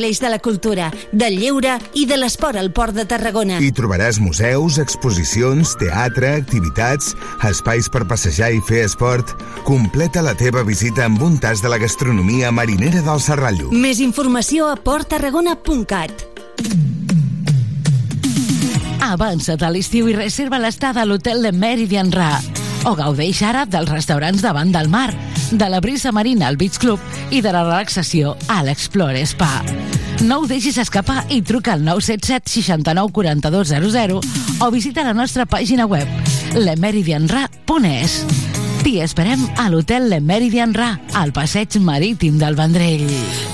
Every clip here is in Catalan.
l'eix de la cultura, del lleure i de l'esport al Port de Tarragona. Hi trobaràs museus, exposicions, teatre, activitats, espais per passejar i fer esport. Completa la teva visita amb un tas de la gastronomia marinera del Serrallo. Més informació a porttarragona.cat. Avança't a l'estiu i reserva l'estada a l'hotel de Meridian Ra. O gaudeix ara dels restaurants davant del mar, de la brisa marina al Beach Club i de la relaxació a l'Explore Spa. No ho deixis escapar i truca al 977 69 42 00 o visita la nostra pàgina web lemeridianra.es. T'hi esperem a l'hotel Le Meridian Ra, al passeig marítim del Vendrell.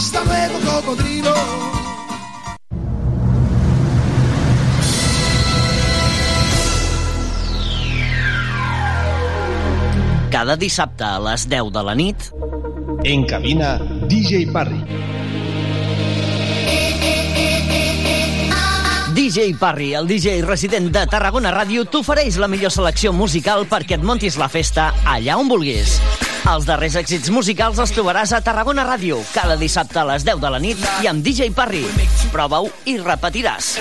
Hasta luego, cocodrilo. Cada dissabte a les 10 de la nit... En cabina, DJ Parry. DJ Parry, el DJ resident de Tarragona Ràdio, t'ofereix la millor selecció musical perquè et montis la festa allà on vulguis. Els darrers èxits musicals els trobaràs a Tarragona Ràdio, cada dissabte a les 10 de la nit i amb DJ Parry. Prova-ho i repetiràs.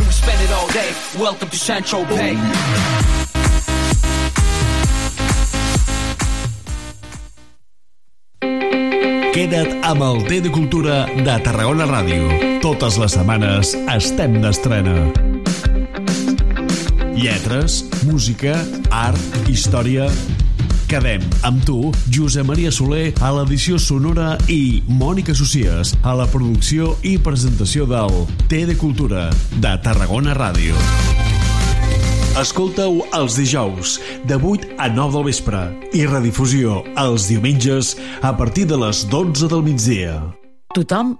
Queda't amb el T de Cultura de Tarragona Ràdio. Totes les setmanes estem d'estrena. Lletres, música, art, història... Quedem amb tu, Josep Maria Soler, a l'edició sonora i Mònica Socies, a la producció i presentació del T de Cultura de Tarragona Ràdio. Escolta-ho els dijous, de 8 a 9 del vespre, i redifusió els diumenges a partir de les 12 del migdia. Tothom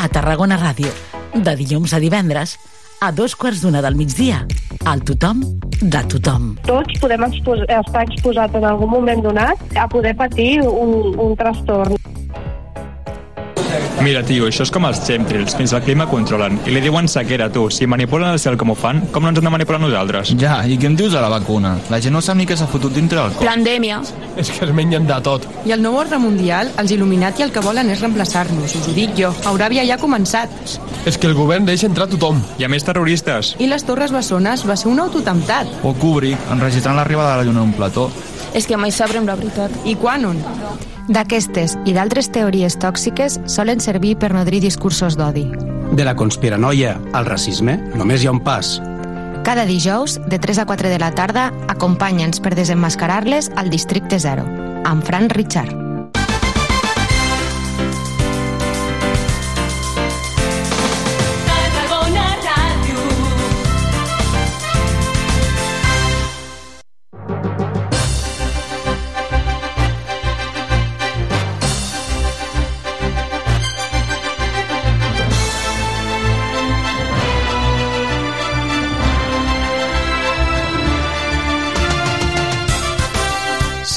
A Tarragona Ràdio. De dilluns a divendres a dos quarts d'una del migdia. Al tothom de tothom. Tots podem expos estar exposats en algun moment donat a poder patir un, un trastorn. Mira, tio, això és com els chemtrails, fins al clima controlen. I li diuen sequera, tu. Si manipulen el cel com ho fan, com no ens han de manipular nosaltres? Ja, i què em dius de la vacuna? La gent no sap ni què s'ha fotut dintre el cor. Pandèmia. És que es mengen de tot. I el nou ordre mundial, els Illuminati el que volen és reemplaçar-nos, us ho dic jo. Euràbia ja ha començat. És que el govern deixa entrar tothom. Hi ha més terroristes. I les Torres Bessones va ser un autotemptat. O Kubrick, enregistrant l'arribada de la lluna en un plató. És que mai sabrem la veritat. I quan on? D'aquestes i d'altres teories tòxiques solen servir per nodrir discursos d'odi. De la conspiranoia al racisme només hi ha un pas. Cada dijous, de 3 a 4 de la tarda, acompanya'ns per desenmascarar-les al Districte 0, amb Fran Richard.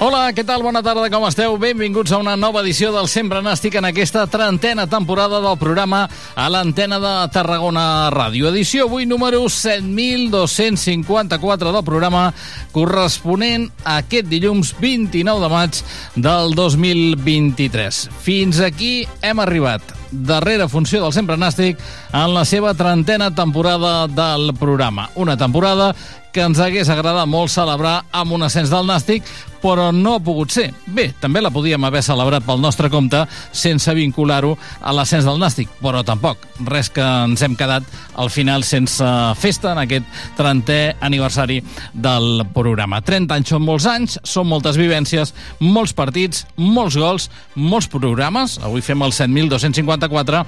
Hola, què tal? Bona tarda, com esteu? Benvinguts a una nova edició del Sempre Nàstic en aquesta trentena temporada del programa a l'antena de Tarragona Ràdio. Edició avui número 7254 del programa corresponent a aquest dilluns 29 de maig del 2023. Fins aquí hem arribat darrera funció del Sempre Nàstic en la seva trentena temporada del programa. Una temporada que ens hagués agradat molt celebrar amb un ascens del Nàstic, però no ha pogut ser. Bé, també la podíem haver celebrat pel nostre compte sense vincular-ho a l'ascens del Nàstic, però tampoc. Res que ens hem quedat al final sense festa en aquest 30è aniversari del programa. 30 anys són molts anys, són moltes vivències, molts partits, molts gols, molts programes. Avui fem el 7.254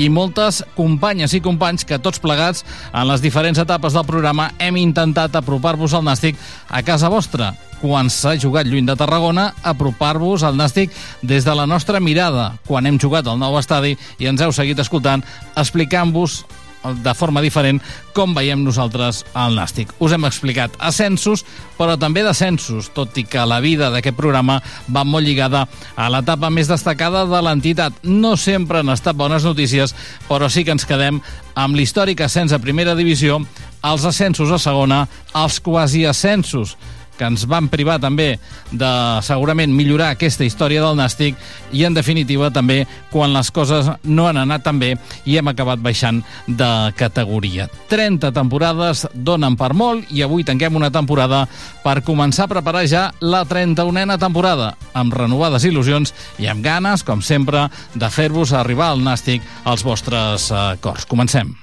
i moltes companyes i companys que tots plegats en les diferents etapes del programa hem intentat apropar-vos al Nàstic a casa vostra quan s'ha jugat lluny de Tarragona, apropar-vos al Nàstic des de la nostra mirada, quan hem jugat al nou estadi i ens heu seguit escoltant, explicant-vos de forma diferent com veiem nosaltres el Nàstic. Us hem explicat ascensos, però també descensos, tot i que la vida d'aquest programa va molt lligada a l'etapa més destacada de l'entitat. No sempre han estat bones notícies, però sí que ens quedem amb l'històric ascens a primera divisió, els ascensos a segona, els quasi ascensos que ens van privar també de segurament millorar aquesta història del Nàstic i en definitiva també quan les coses no han anat tan bé i hem acabat baixant de categoria. 30 temporades donen per molt i avui tanquem una temporada per començar a preparar ja la 31a temporada amb renovades il·lusions i amb ganes, com sempre, de fer-vos arribar al Nàstic als vostres eh, cors. Comencem.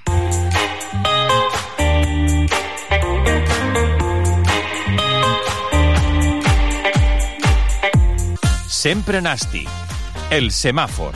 Sempre Nàstic. El semàfor.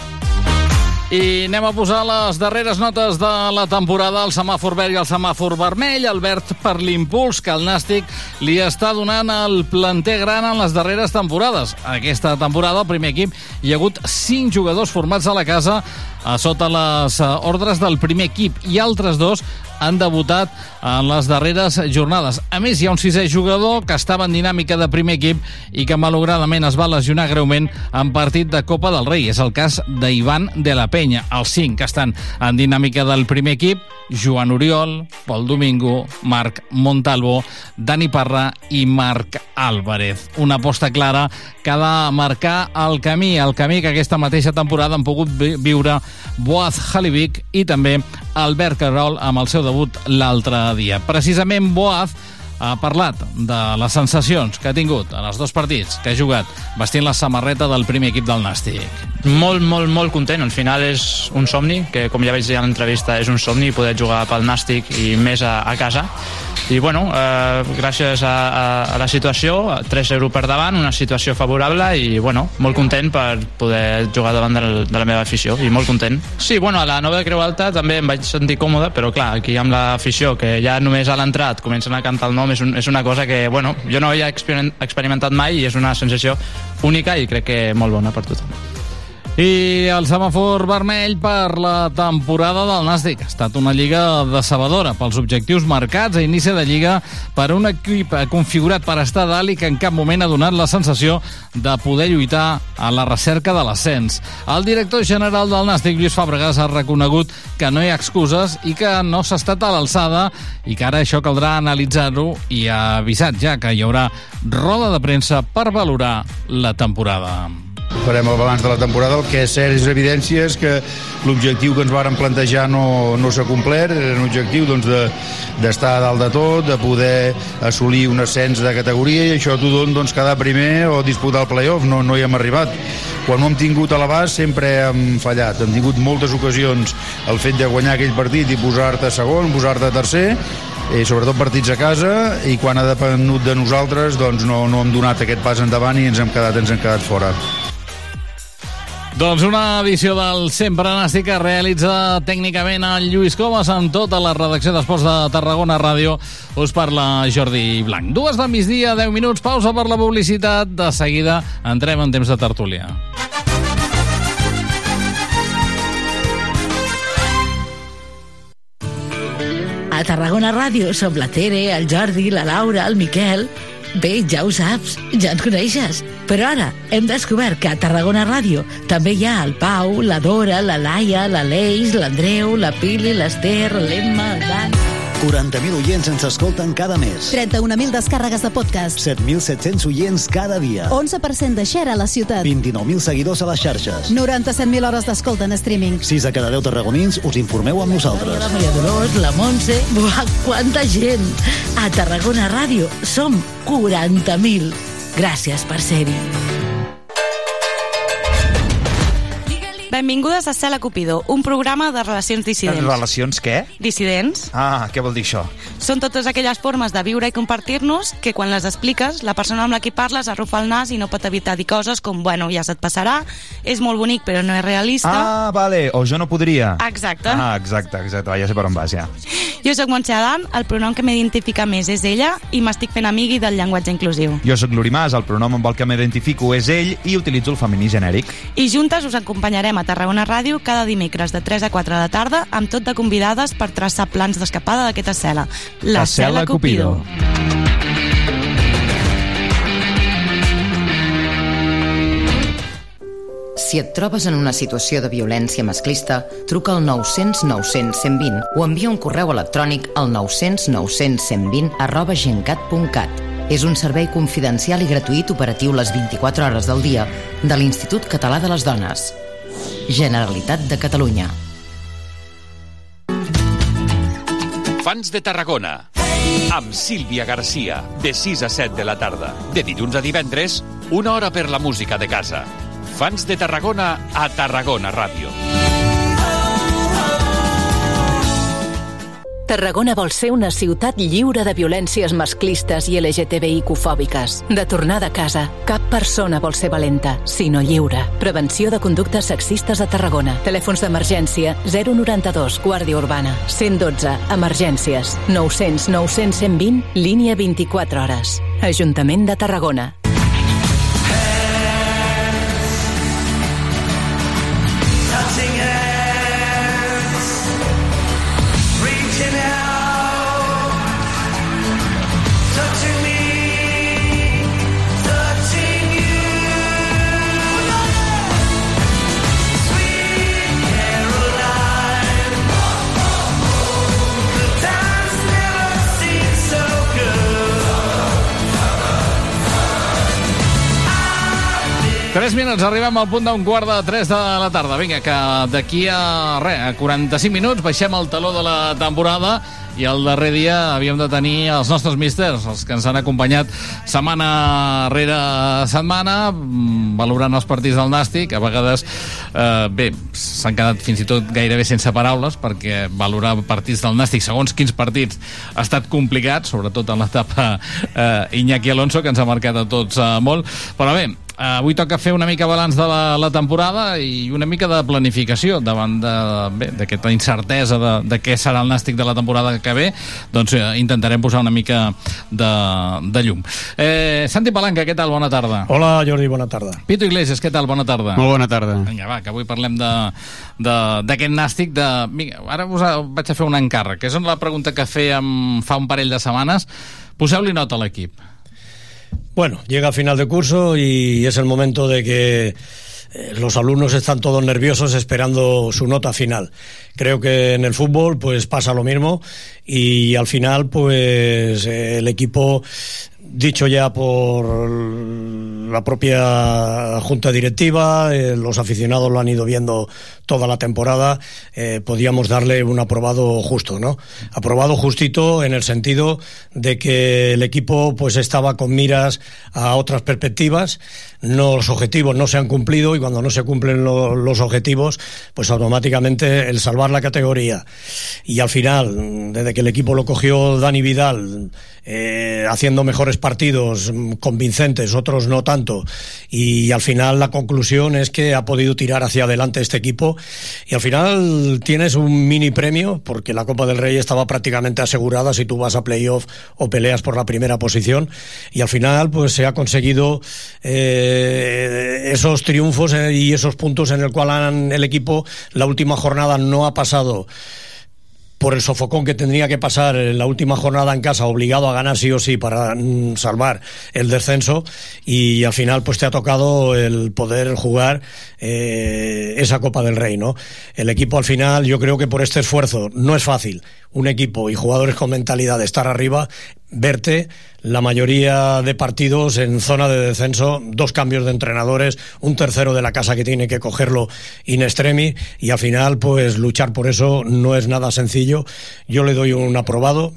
I anem a posar les darreres notes de la temporada, el semàfor verd i el semàfor vermell, el verd per l'impuls que el Nàstic li està donant al planter gran en les darreres temporades. Aquesta temporada, al primer equip, hi ha hagut cinc jugadors formats a la casa a sota les eh, ordres del primer equip i altres dos han debutat en les darreres jornades. A més, hi ha un sisè jugador que estava en dinàmica de primer equip i que malogradament es va lesionar greument en partit de Copa del Rei. És el cas d'Ivan de la Penya. Els cinc que estan en dinàmica del primer equip, Joan Oriol, Pol Domingo, Marc Montalvo, Dani Parra i Marc Álvarez. Una aposta clara que ha de marcar el camí, el camí que aquesta mateixa temporada han pogut viure Boaz Halivic i també Albert Carol amb el seu debut l'altre dia. Precisament Boaz ha parlat de les sensacions que ha tingut en els dos partits que ha jugat vestint la samarreta del primer equip del Nàstic. Molt, molt, molt content. Al final és un somni, que com ja vaig dir a l'entrevista, és un somni poder jugar pel Nàstic i més a, a casa. I bueno, eh, gràcies a, a, a la situació, 3 euros per davant, una situació favorable i bueno, molt content per poder jugar davant de la, de la meva afició i molt content. Sí, bueno, a la nova de Creu Alta també em vaig sentir còmode, però clar, aquí amb l'afició que ja només a l'entrat comencen a cantar el nom és, un, és una cosa que, bueno, jo no havia experimentat mai i és una sensació única i crec que molt bona per tothom. I el semàfor vermell per la temporada del Nàstic. Ha estat una lliga decebedora pels objectius marcats a inici de lliga per un equip configurat per estar dalt i que en cap moment ha donat la sensació de poder lluitar a la recerca de l'ascens. El director general del Nàstic, Lluís Fàbregas, ha reconegut que no hi ha excuses i que no s'ha estat a l'alçada i que ara això caldrà analitzar-ho i ha avisat ja que hi haurà roda de premsa per valorar la temporada farem el balanç de la temporada. El que és cert és evidència és que l'objectiu que ens vàrem plantejar no, no s'ha complert, era un objectiu doncs, d'estar de, dalt de tot, de poder assolir un ascens de categoria i això t'ho doncs, quedar primer o disputar el playoff, no, no hi hem arribat. Quan no hem tingut a l'abast sempre hem fallat, hem tingut moltes ocasions el fet de guanyar aquell partit i posar-te segon, posar-te tercer, i sobretot partits a casa i quan ha depenut de nosaltres doncs no, no hem donat aquest pas endavant i ens hem quedat, ens hem quedat fora. Doncs una edició del Sempre Nàstic que realitza tècnicament el Lluís Comas amb tota la redacció d'Esports de Tarragona Ràdio. Us parla Jordi Blanc. Dues de migdia, 10 minuts, pausa per la publicitat. De seguida entrem en temps de tertúlia. A Tarragona Ràdio som la Tere, el Jordi, la Laura, el Miquel Bé, ja ho saps, ja ens coneixes. Però ara hem descobert que a Tarragona Ràdio també hi ha el Pau, la Dora, la Laia, l'Aleix, l'Andreu, la Pili, l'Ester, l'Emma, el Dan... 40.000 oients ens escolten cada mes. 31.000 descàrregues de podcast. 7.700 oients cada dia. 11% de share a la ciutat. 29.000 seguidors a les xarxes. 97.000 hores d'escolta en streaming. 6 de cada 10 tarragonins us informeu amb nosaltres. La Maria Dolors, la Montse... Buah, quanta gent! A Tarragona Ràdio som 40.000. Gràcies per ser-hi. Benvingudes a Cela Cupido, un programa de relacions dissidents. Relacions què? Dissidents Ah, què vol dir això? són totes aquelles formes de viure i compartir-nos que quan les expliques, la persona amb la que parles arrufa el nas i no pot evitar dir coses com, bueno, ja se't passarà, és molt bonic però no és realista. Ah, vale, o jo no podria. Exacte. Ah, exacte, exacte, ja sé per on vas, ja. Jo sóc Montse Adam, el pronom que m'identifica més és ella i m'estic fent amigui del llenguatge inclusiu. Jo sóc l'Urimàs, el pronom amb el que m'identifico és ell i utilitzo el femení genèric. I juntes us acompanyarem a Tarragona Ràdio cada dimecres de 3 a 4 de la tarda amb tot de convidades per traçar plans d'escapada d'aquesta cel·la. La Cel·la Cupido. Si et trobes en una situació de violència masclista, truca al 900 900 120 o envia un correu electrònic al 900 900 120 arroba gencat.cat. És un servei confidencial i gratuït operatiu les 24 hores del dia de l'Institut Català de les Dones. Generalitat de Catalunya. Fans de Tarragona amb Sílvia Garcia de 6 a 7 de la tarda de dilluns a divendres una hora per la música de casa Fans de Tarragona a Tarragona Ràdio Tarragona vol ser una ciutat lliure de violències masclistes i LGTBIQ-fòbiques. De tornada a casa, cap persona vol ser valenta, sinó lliure. Prevenció de conductes sexistes a Tarragona. Telèfons d'emergència 092, Guàrdia Urbana. 112, emergències. 900 900 120, línia 24 hores. Ajuntament de Tarragona. 3 minuts, arribem al punt d'un quart de 3 de la tarda. Vinga, que d'aquí a, res, a 45 minuts baixem el taló de la temporada i el darrer dia havíem de tenir els nostres místers, els que ens han acompanyat setmana rere setmana, mm, valorant els partits del Nàstic. A vegades, eh, bé, s'han quedat fins i tot gairebé sense paraules, perquè valorar partits del Nàstic, segons quins partits, ha estat complicat, sobretot en l'etapa eh, Iñaki Alonso, que ens ha marcat a tots eh, molt. Però bé, avui toca fer una mica balanç de la, la temporada i una mica de planificació davant de- bé, d'aquesta incertesa de, de què serà el nàstic de la temporada que ve doncs eh, intentarem posar una mica de, de llum eh, Santi Palanca, què tal? Bona tarda Hola Jordi, bona tarda. Pito Iglesias, què tal? Bona tarda Molt bona tarda. Vinga, va, que avui parlem de- de- d'aquest nàstic de... Vinga, ara us vaig a fer un encàrrec, que és la pregunta que fèiem fa un parell de setmanes. Poseu-li nota a l'equip. Bueno, llega final de curso y es el momento de que eh, los alumnos están todos nerviosos esperando su nota final. Creo que en el fútbol pues pasa lo mismo y al final pues el equipo dicho ya por la propia junta directiva, eh, los aficionados lo han ido viendo toda la temporada, eh, podíamos darle un aprobado justo, ¿no? Aprobado justito en el sentido de que el equipo pues estaba con miras a otras perspectivas, no los objetivos no se han cumplido y cuando no se cumplen lo- los objetivos, pues automáticamente el salvar la categoría. Y al final, desde que el equipo lo cogió Dani Vidal, eh, haciendo mejores partidos convincentes, otros no tanto, y al final la conclusión es que ha podido tirar hacia adelante este equipo y al final tienes un mini premio porque la Copa del Rey estaba prácticamente asegurada si tú vas a playoff o peleas por la primera posición y al final pues se ha conseguido eh, esos triunfos eh, y esos puntos en el cual han- el equipo la última jornada no ha pasado por el sofocón que tendría que pasar en la última jornada en casa, obligado a ganar sí o sí para mm, salvar el descenso y al final pues te ha tocado el poder jugar eh, esa Copa del Rey, ¿no? El equipo al final, yo creo que por este esfuerzo no es fácil un equipo y jugadores con mentalidad de estar arriba, verte la mayoría de partidos en zona de descenso, dos cambios de entrenadores, un tercero de la casa que tiene que cogerlo in extremis y al final pues luchar por eso no es nada sencillo. Yo le doy un aprobado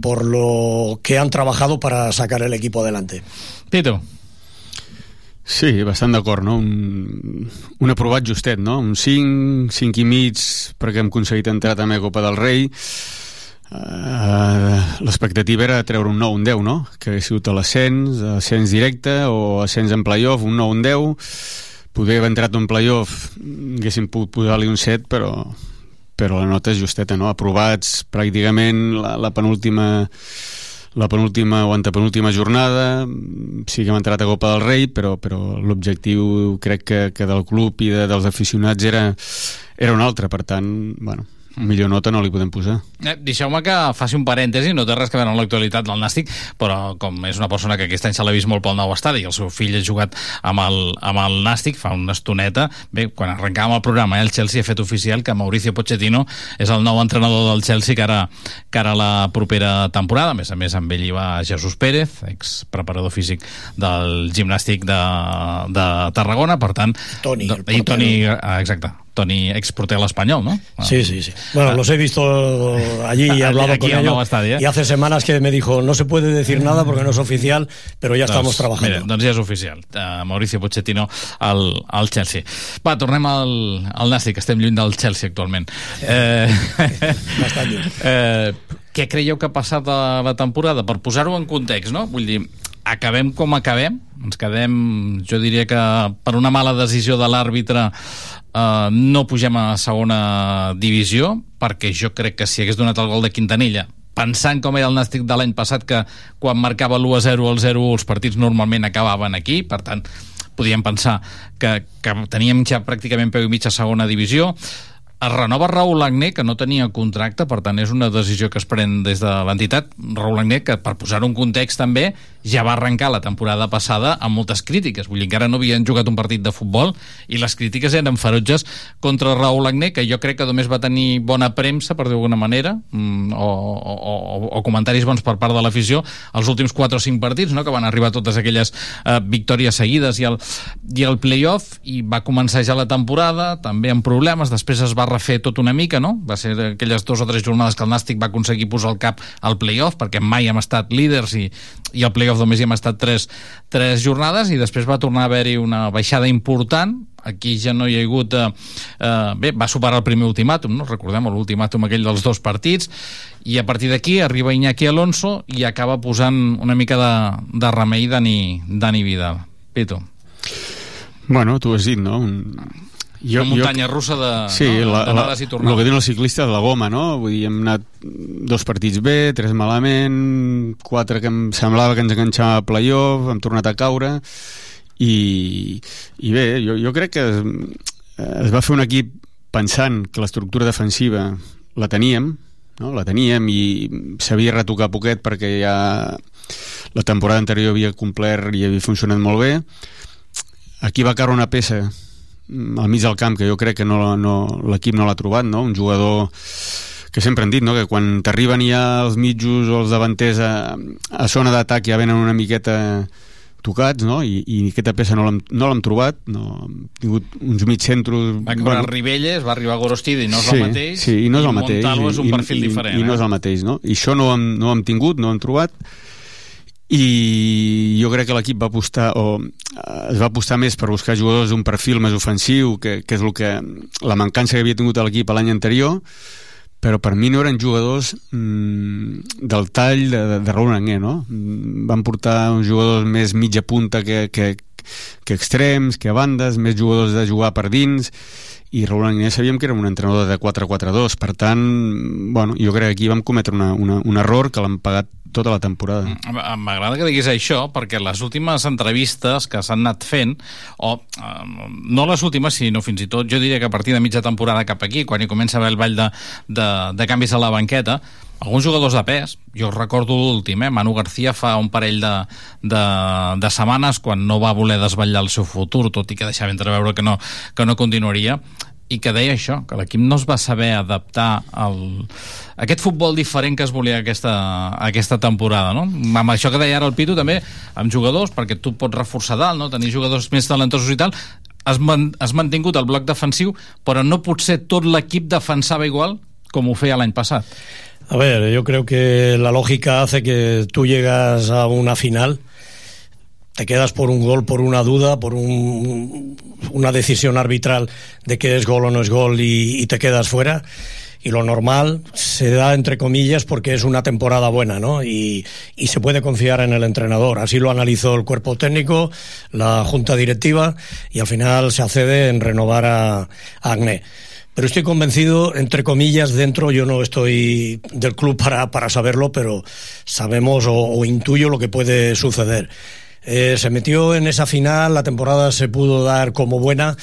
por lo que han trabajado para sacar el equipo adelante. Tito. Sí, bastant d'acord, no? Un, un aprovat justet, no? Un 5, 5 i mig, perquè hem aconseguit entrar també a Copa del Rei. Uh, L'expectativa era treure un 9, un 10, no? Que hagués sigut a l'ascens, ascens directe o ascens en playoff, un 9, un 10. Poder haver entrat en playoff, haguéssim pogut posar-li un 7, però, però la nota és justeta, no? Aprovats pràcticament la, la penúltima la penúltima o antepenúltima jornada sí que hem entrat a Copa del Rei però, però l'objectiu crec que, que del club i de, dels aficionats era, era un altre, per tant bueno, millor nota no li podem posar. Eh, Deixeu-me que faci un parèntesi, no té res que veure amb l'actualitat del Nàstic, però com és una persona que aquest any se l'ha vist molt pel nou estadi i el seu fill ha jugat amb el, amb el Nàstic fa una estoneta, bé, quan arrencàvem el programa, eh, el Chelsea ha fet oficial que Mauricio Pochettino és el nou entrenador del Chelsea que ara, que ara la propera temporada, a més a més amb ell hi va Jesús Pérez, ex preparador físic del gimnàstic de, de Tarragona, per tant... Toni, do- I Toni, ah, exacte, Toni, exporter a l'Espanyol, ¿no? Sí, sí, sí. Bueno, los he visto allí y he hablado Aquí con ellos. estadio, ¿eh? Y hace semanas que me dijo, no se puede decir nada porque no es oficial, pero ya estamos trabajando. Mira, doncs ja és oficial. Uh, Mauricio Pochettino al, al Chelsea. Va, tornem al, al Nàstic, que estem lluny del Chelsea actualment. Eh, Bastant lluny. eh, què creieu que ha passat a la temporada? Per posar-ho en context, no? Vull dir, acabem com acabem, ens quedem, jo diria que per una mala decisió de l'àrbitre eh, no pugem a segona divisió, perquè jo crec que si hagués donat el gol de Quintanilla pensant com era el Nàstic de l'any passat que quan marcava l'1-0 o el 0 els partits normalment acabaven aquí, per tant podíem pensar que, que teníem ja pràcticament peu i mig a segona divisió es renova Raúl Agné, que no tenia contracte, per tant és una decisió que es pren des de l'entitat. Raúl Agné, que per posar un context també, ja va arrencar la temporada passada amb moltes crítiques. Vull dir, encara no havien jugat un partit de futbol i les crítiques eren ferotges contra Raúl Agné, que jo crec que només va tenir bona premsa, per dir d'alguna manera, mm, o, o, o, o comentaris bons per part de l'afició, els últims 4 o 5 partits, no?, que van arribar totes aquelles eh, victòries seguides i el, i el playoff, i va començar ja la temporada, també amb problemes, després es va refer tot una mica, no? Va ser aquelles dues o tres jornades que el Nàstic va aconseguir posar el cap al playoff, perquè mai hem estat líders i, i al playoff només hi hem estat tres, tres jornades i després va tornar a haver-hi una baixada important aquí ja no hi ha hagut eh, eh, bé, va superar el primer ultimàtum no? recordem l'ultimàtum aquell dels dos partits i a partir d'aquí arriba Iñaki Alonso i acaba posant una mica de, de remei Dani, Dani Vidal Pito Bueno, tu has dit, no? Un... Una muntanya russa de- sí, no? la, la, i tornades. el que diuen els ciclistes, la goma, no? Vull dir, hem anat dos partits bé, tres malament, quatre que em semblava que ens enganxava a playoff, hem tornat a caure, i, i bé, jo, jo crec que es, es va fer un equip pensant que l'estructura defensiva la teníem, no? la teníem i s'havia retocat poquet perquè ja la temporada anterior havia complert i havia funcionat molt bé aquí va caure una peça al mig del camp que jo crec que no, no, l'equip no l'ha trobat no? un jugador que sempre han dit no? que quan t'arriben ja els mitjos o els davanters a, a zona d'atac ja venen una miqueta tocats, no? I, i aquesta peça no l'hem no trobat, no? hem tingut uns mig centros... va caure bueno, Ribelles, va arribar Gorostidi no és el mateix Sí, i no és el mateix. Montalvo és un I- perfil i, diferent I, i no és eh? el mateix, no? I això no ho hem, no ho hem tingut, no ho hem trobat, i jo crec que l'equip va apostar o eh, es va apostar més per buscar jugadors d'un perfil més ofensiu que, que és el que la mancança que havia tingut l'equip l'any anterior però per mi no eren jugadors mm, del tall de, de, de Raúl Anguer, no? Mm, Van portar uns jugadors més mitja punta que, que, que extrems, que bandes, més jugadors de jugar per dins, i Raúl Anguer sabíem que era un entrenador de 4-4-2, per tant, bueno, jo crec que aquí vam cometre una, una, un error que l'hem pagat tota la temporada. M- M'agrada que diguis això perquè les últimes entrevistes que s'han anat fent, o eh, no les últimes, sinó fins i tot jo diria que a partir de mitja temporada cap aquí, quan hi comença a haver el ball de, de, de canvis a la banqueta, alguns jugadors de pes, jo recordo l'últim, eh? Manu García fa un parell de, de, de setmanes quan no va voler desvetllar el seu futur, tot i que deixava entreveure que no, que no continuaria, i que deia això, que l'equip no es va saber adaptar al, aquest futbol diferent que es volia aquesta, aquesta temporada, no? Amb això que deia ara el Pitu també, amb jugadors, perquè tu pots reforçar dalt, no? tenir jugadors més talentosos i tal, has, man, has mantingut el bloc defensiu, però no potser tot l'equip defensava igual com ho feia l'any passat. A ver, yo creo que la lógica hace que tú llegas a una final, te quedas por un gol, por una duda, por un, una decisión arbitral de que es gol o no es gol y, te quedas fuera. Y lo normal se da entre comillas porque es una temporada buena, ¿no? Y, y se puede confiar en el entrenador. Así lo analizó el cuerpo técnico, la junta directiva y al final se accede en renovar a, a Agné pero estoy convencido, entre comillas, dentro, yo no estoy del club para, para saberlo, pero sabemos o, intuyo lo que puede suceder. Eh, se metió en esa final, la temporada se pudo dar como buena,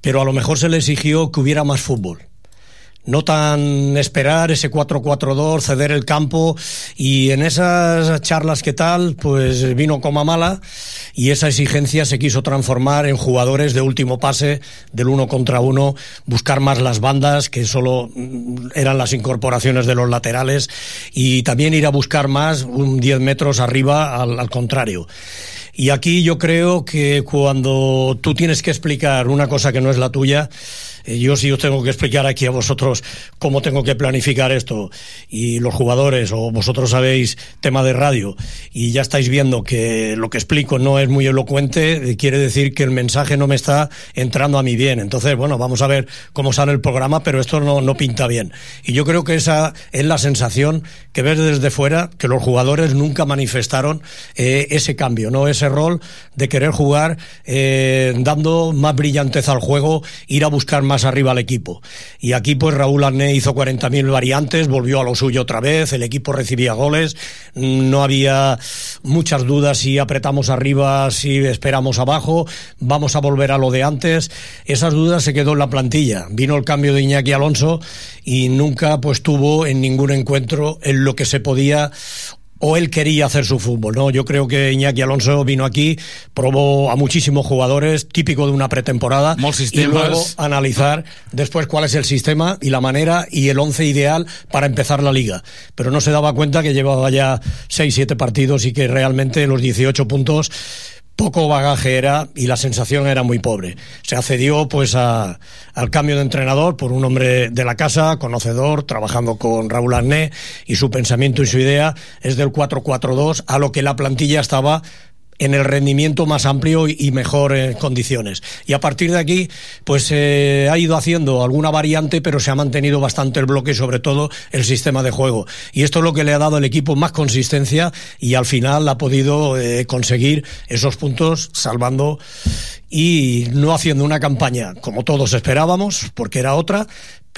pero a lo mejor se le exigió que hubiera más fútbol. No tan esperar ese 4-4-2, ceder el campo y en esas charlas que tal, pues vino coma mala y esa exigencia se quiso transformar en jugadores de último pase, del uno contra uno, buscar más las bandas, que solo mm, eran las incorporaciones de los laterales, y también ir a buscar más un 10 metros arriba al, al contrario. Y aquí yo creo que cuando tú tienes que explicar una cosa que no es la tuya, yo si os tengo que explicar aquí a vosotros cómo tengo que planificar esto y los jugadores o vosotros sabéis tema de radio y ya estáis viendo que lo que explico no es muy elocuente, eh, quiere decir que el mensaje no me está entrando a mí bien. Entonces, bueno, vamos a ver cómo sale el programa, pero esto no, no pinta bien. Y yo creo que esa es la sensación que ves desde fuera, que los jugadores nunca manifestaron eh, ese cambio, no ese rol de querer jugar eh, dando más brillantez al juego, ir a buscar más arriba al equipo. Y aquí pues Raúl Arné hizo 40.000 variantes, volvió a lo suyo otra vez, el equipo recibía goles, no había muchas dudas si apretamos arriba, si esperamos abajo, vamos a volver a lo de antes. Esas dudas se quedó en la plantilla. Vino el cambio de Iñaki Alonso y nunca pues tuvo en ningún encuentro en lo que se podía o él quería hacer su fútbol, ¿no? Yo creo que Iñaki Alonso vino aquí, probó a muchísimos jugadores, típico de una pretemporada, y luego analizar después cuál es el sistema y la manera y el once ideal para empezar la liga. Pero no se daba cuenta que llevaba ya 6-7 partidos y que realmente los 18 puntos poco bagaje era y la sensación era muy pobre. Se accedió pues a, al cambio de entrenador por un hombre de la casa, conocedor, trabajando con Raúl Arné y su pensamiento y su idea es del 4-4-2 a lo que la plantilla estaba en el rendimiento más amplio y- y mejor en condiciones. Y a partir de aquí, pues se ha ido haciendo alguna variante, pero se ha mantenido bastante el bloque y sobre todo el sistema de juego. Y esto es lo que le ha dado al equipo más consistencia y al final ha podido eh, conseguir esos puntos salvando y no haciendo una campaña como todos esperábamos, porque era otra,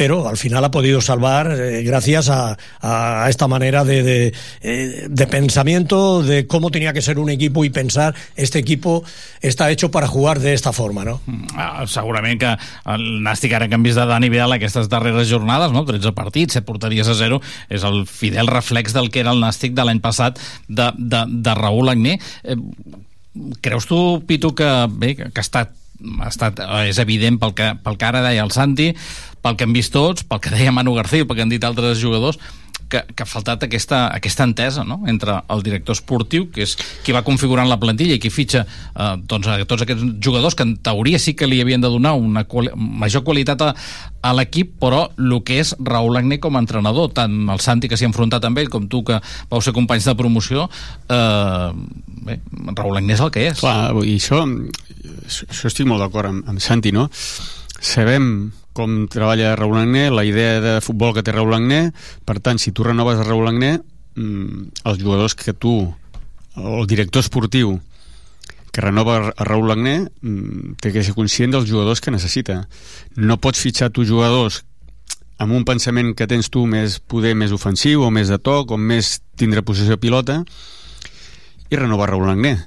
pero al final ha podido salvar eh, gracias a, a esta manera de, de, eh, de pensamiento de cómo tenía que ser un equipo y pensar este equipo está hecho para jugar de esta forma, ¿no? Ah, segurament que el Nàstic ara que hem vist de Dani Vidal aquestes darreres jornades, no? 13 partits, 7 porteries a 0, és el fidel reflex del que era el Nàstic de l'any passat de, de, de Raúl Agné. Eh, creus tu, Pitu, que bé, que ha estat ha estat, és evident pel que, pel que ara deia el Santi, pel que hem vist tots, pel que deia Manu García, pel que han dit altres jugadors, que, que ha faltat aquesta, aquesta entesa no? entre el director esportiu, que és qui va configurant la plantilla i qui fitxa eh, doncs, a tots aquests jugadors que en teoria sí que li havien de donar una quali major qualitat a, a l'equip, però el que és Raúl Agné com a entrenador, tant el Santi que s'hi ha enfrontat amb ell, com tu que vau ser companys de promoció, eh, bé, Raúl Agné és el que és. Clar, i això, això estic molt d'acord amb, amb Santi, no? Sabem com treballa Raúl Agné, la idea de futbol que té Raúl Agné, per tant, si tu renoves a Raúl Agné, mm, els jugadors que tu, el director esportiu que renova a Raúl Agné mm, té que ser conscient dels jugadors que necessita. No pots fitxar tu jugadors amb un pensament que tens tu més poder més ofensiu o més de toc o més tindre possessió pilota i renovar Raúl Agné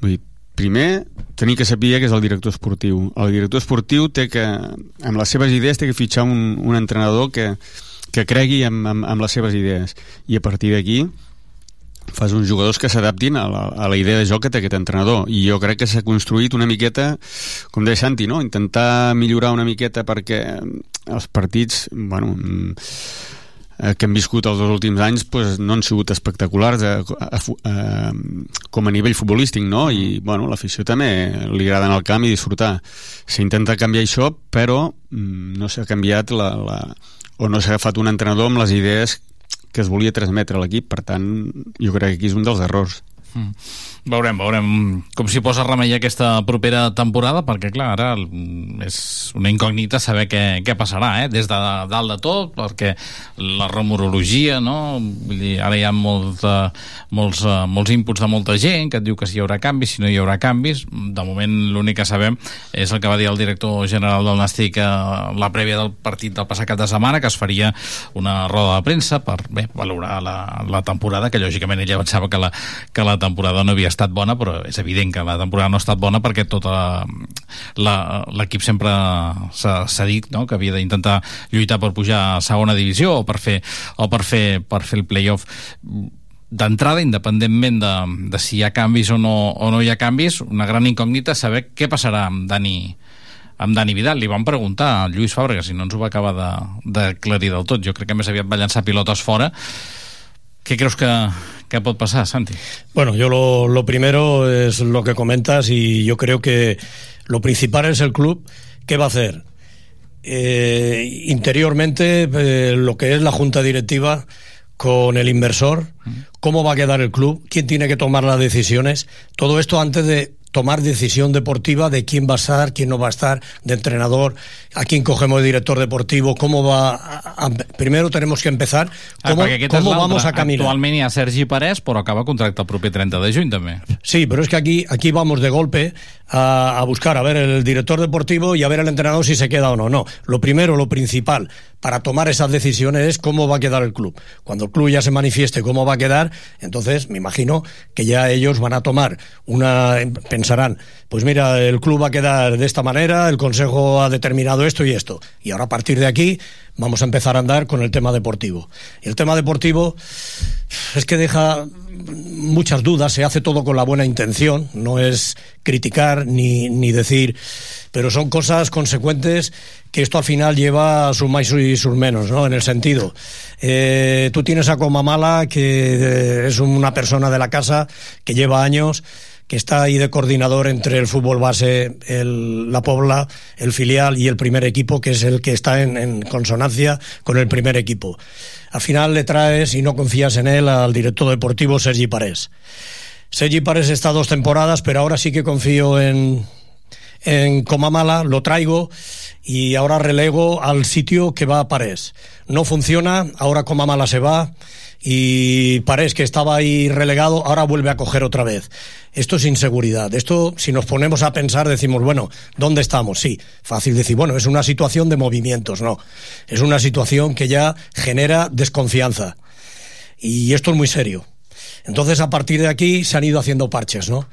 vull dir, primer tenir que saber que és el director esportiu. El director esportiu té que amb les seves idees té que fitxar un, un entrenador que, que cregui amb, amb, amb les seves idees. I a partir d'aquí fas uns jugadors que s'adaptin a, la, a la idea de joc que té aquest entrenador. I jo crec que s'ha construït una miqueta com deia Santi, no? intentar millorar una miqueta perquè els partits bueno, eh, que hem viscut els dos últims anys pues, no han sigut espectaculars a, a, a, com a nivell futbolístic no? i bueno, l'afició també li agrada anar al camp i disfrutar s'intenta canviar això però mm, no s'ha canviat la, la, o no s'ha agafat un entrenador amb les idees que es volia transmetre a l'equip, per tant jo crec que aquí és un dels errors Mm. Veurem, veurem com s'hi posa remei aquesta propera temporada, perquè, clar, ara és una incògnita saber què, què passarà, eh? des de dalt de tot, perquè la rumorologia, no? Vull dir, ara hi ha molt, molts, uh, molts inputs de molta gent que et diu que si hi haurà canvis, si no hi haurà canvis. De moment, l'únic que sabem és el que va dir el director general del Nàstic a la prèvia del partit del passat cap de setmana, que es faria una roda de premsa per bé, valorar la, la temporada, que lògicament ella pensava que la, que la temporada no havia estat bona, però és evident que la temporada no ha estat bona perquè tota l'equip sempre s'ha dit no? que havia d'intentar lluitar per pujar a segona divisió o per fer, o per fer, per fer el playoff d'entrada, independentment de, de si hi ha canvis o no, o no hi ha canvis, una gran incògnita saber què passarà amb Dani, amb Dani Vidal. Li van preguntar a Lluís Fàbrega si no ens ho va acabar de, de clarir del tot. Jo crec que més aviat va llançar pilotes fora. Què creus que, que pot pasar, Santi? Bueno, yo lo, lo primero es lo que comentas y yo creo que lo principal es el club. ¿Qué va a hacer? Eh, interiormente, eh, lo que es la junta directiva con el inversor, cómo va a quedar el club, quién tiene que tomar las decisiones, todo esto antes de tomar decisión deportiva de quién va a estar, quién no va a estar, de entrenador, a quién cogemos de director deportivo, cómo va a, a- primero tenemos que empezar cómo, ah, cómo és vamos a caminar. Actualment hi ha Sergi Parés, però acaba contracte el proper 30 de juny, també. Sí, pero es que aquí, aquí vamos de golpe a, a buscar a ver el director deportivo y a ver el entrenador si se queda o no. No, lo primero, lo principal para tomar esas decisiones es cómo va a quedar el club. Cuando el club ya se manifieste cómo va a quedar, entonces me imagino que ya ellos van a tomar una, pensarán, pues mira, el club va a quedar de esta manera, el consejo ha determinado esto y esto. Y ahora a partir de aquí vamos a empezar a andar con el tema deportivo. Y el tema deportivo es que deja muchas dudas, se hace todo con la buena intención, no es criticar ni, ni decir, pero son cosas consecuentes que esto al final lleva a sus más y sus menos, ¿no? En el sentido, eh, tú tienes a Comamala, que eh, es una persona de la casa que lleva años, que está ahí de coordinador entre el fútbol base, la Pobla, el filial y el primer equipo, que es el que está en, en consonancia con el primer equipo. Al final le traes y no confías en él al director deportivo Sergi Parés. Sergi Parés está dos temporadas, pero ahora sí que confío en, en Comamala, lo traigo y ahora relego al sitio que va a Parés. No funciona, ahora Comamala se va y Parés, que estaba ahí relegado, ahora vuelve a coger otra vez. Esto es inseguridad. Esto, si nos ponemos a pensar, decimos, bueno, ¿dónde estamos? Sí, fácil decir, bueno, es una situación de movimientos, no. Es una situación que ya genera desconfianza. Y esto es muy serio. Entonces, a partir de aquí se han ido haciendo parches, ¿no?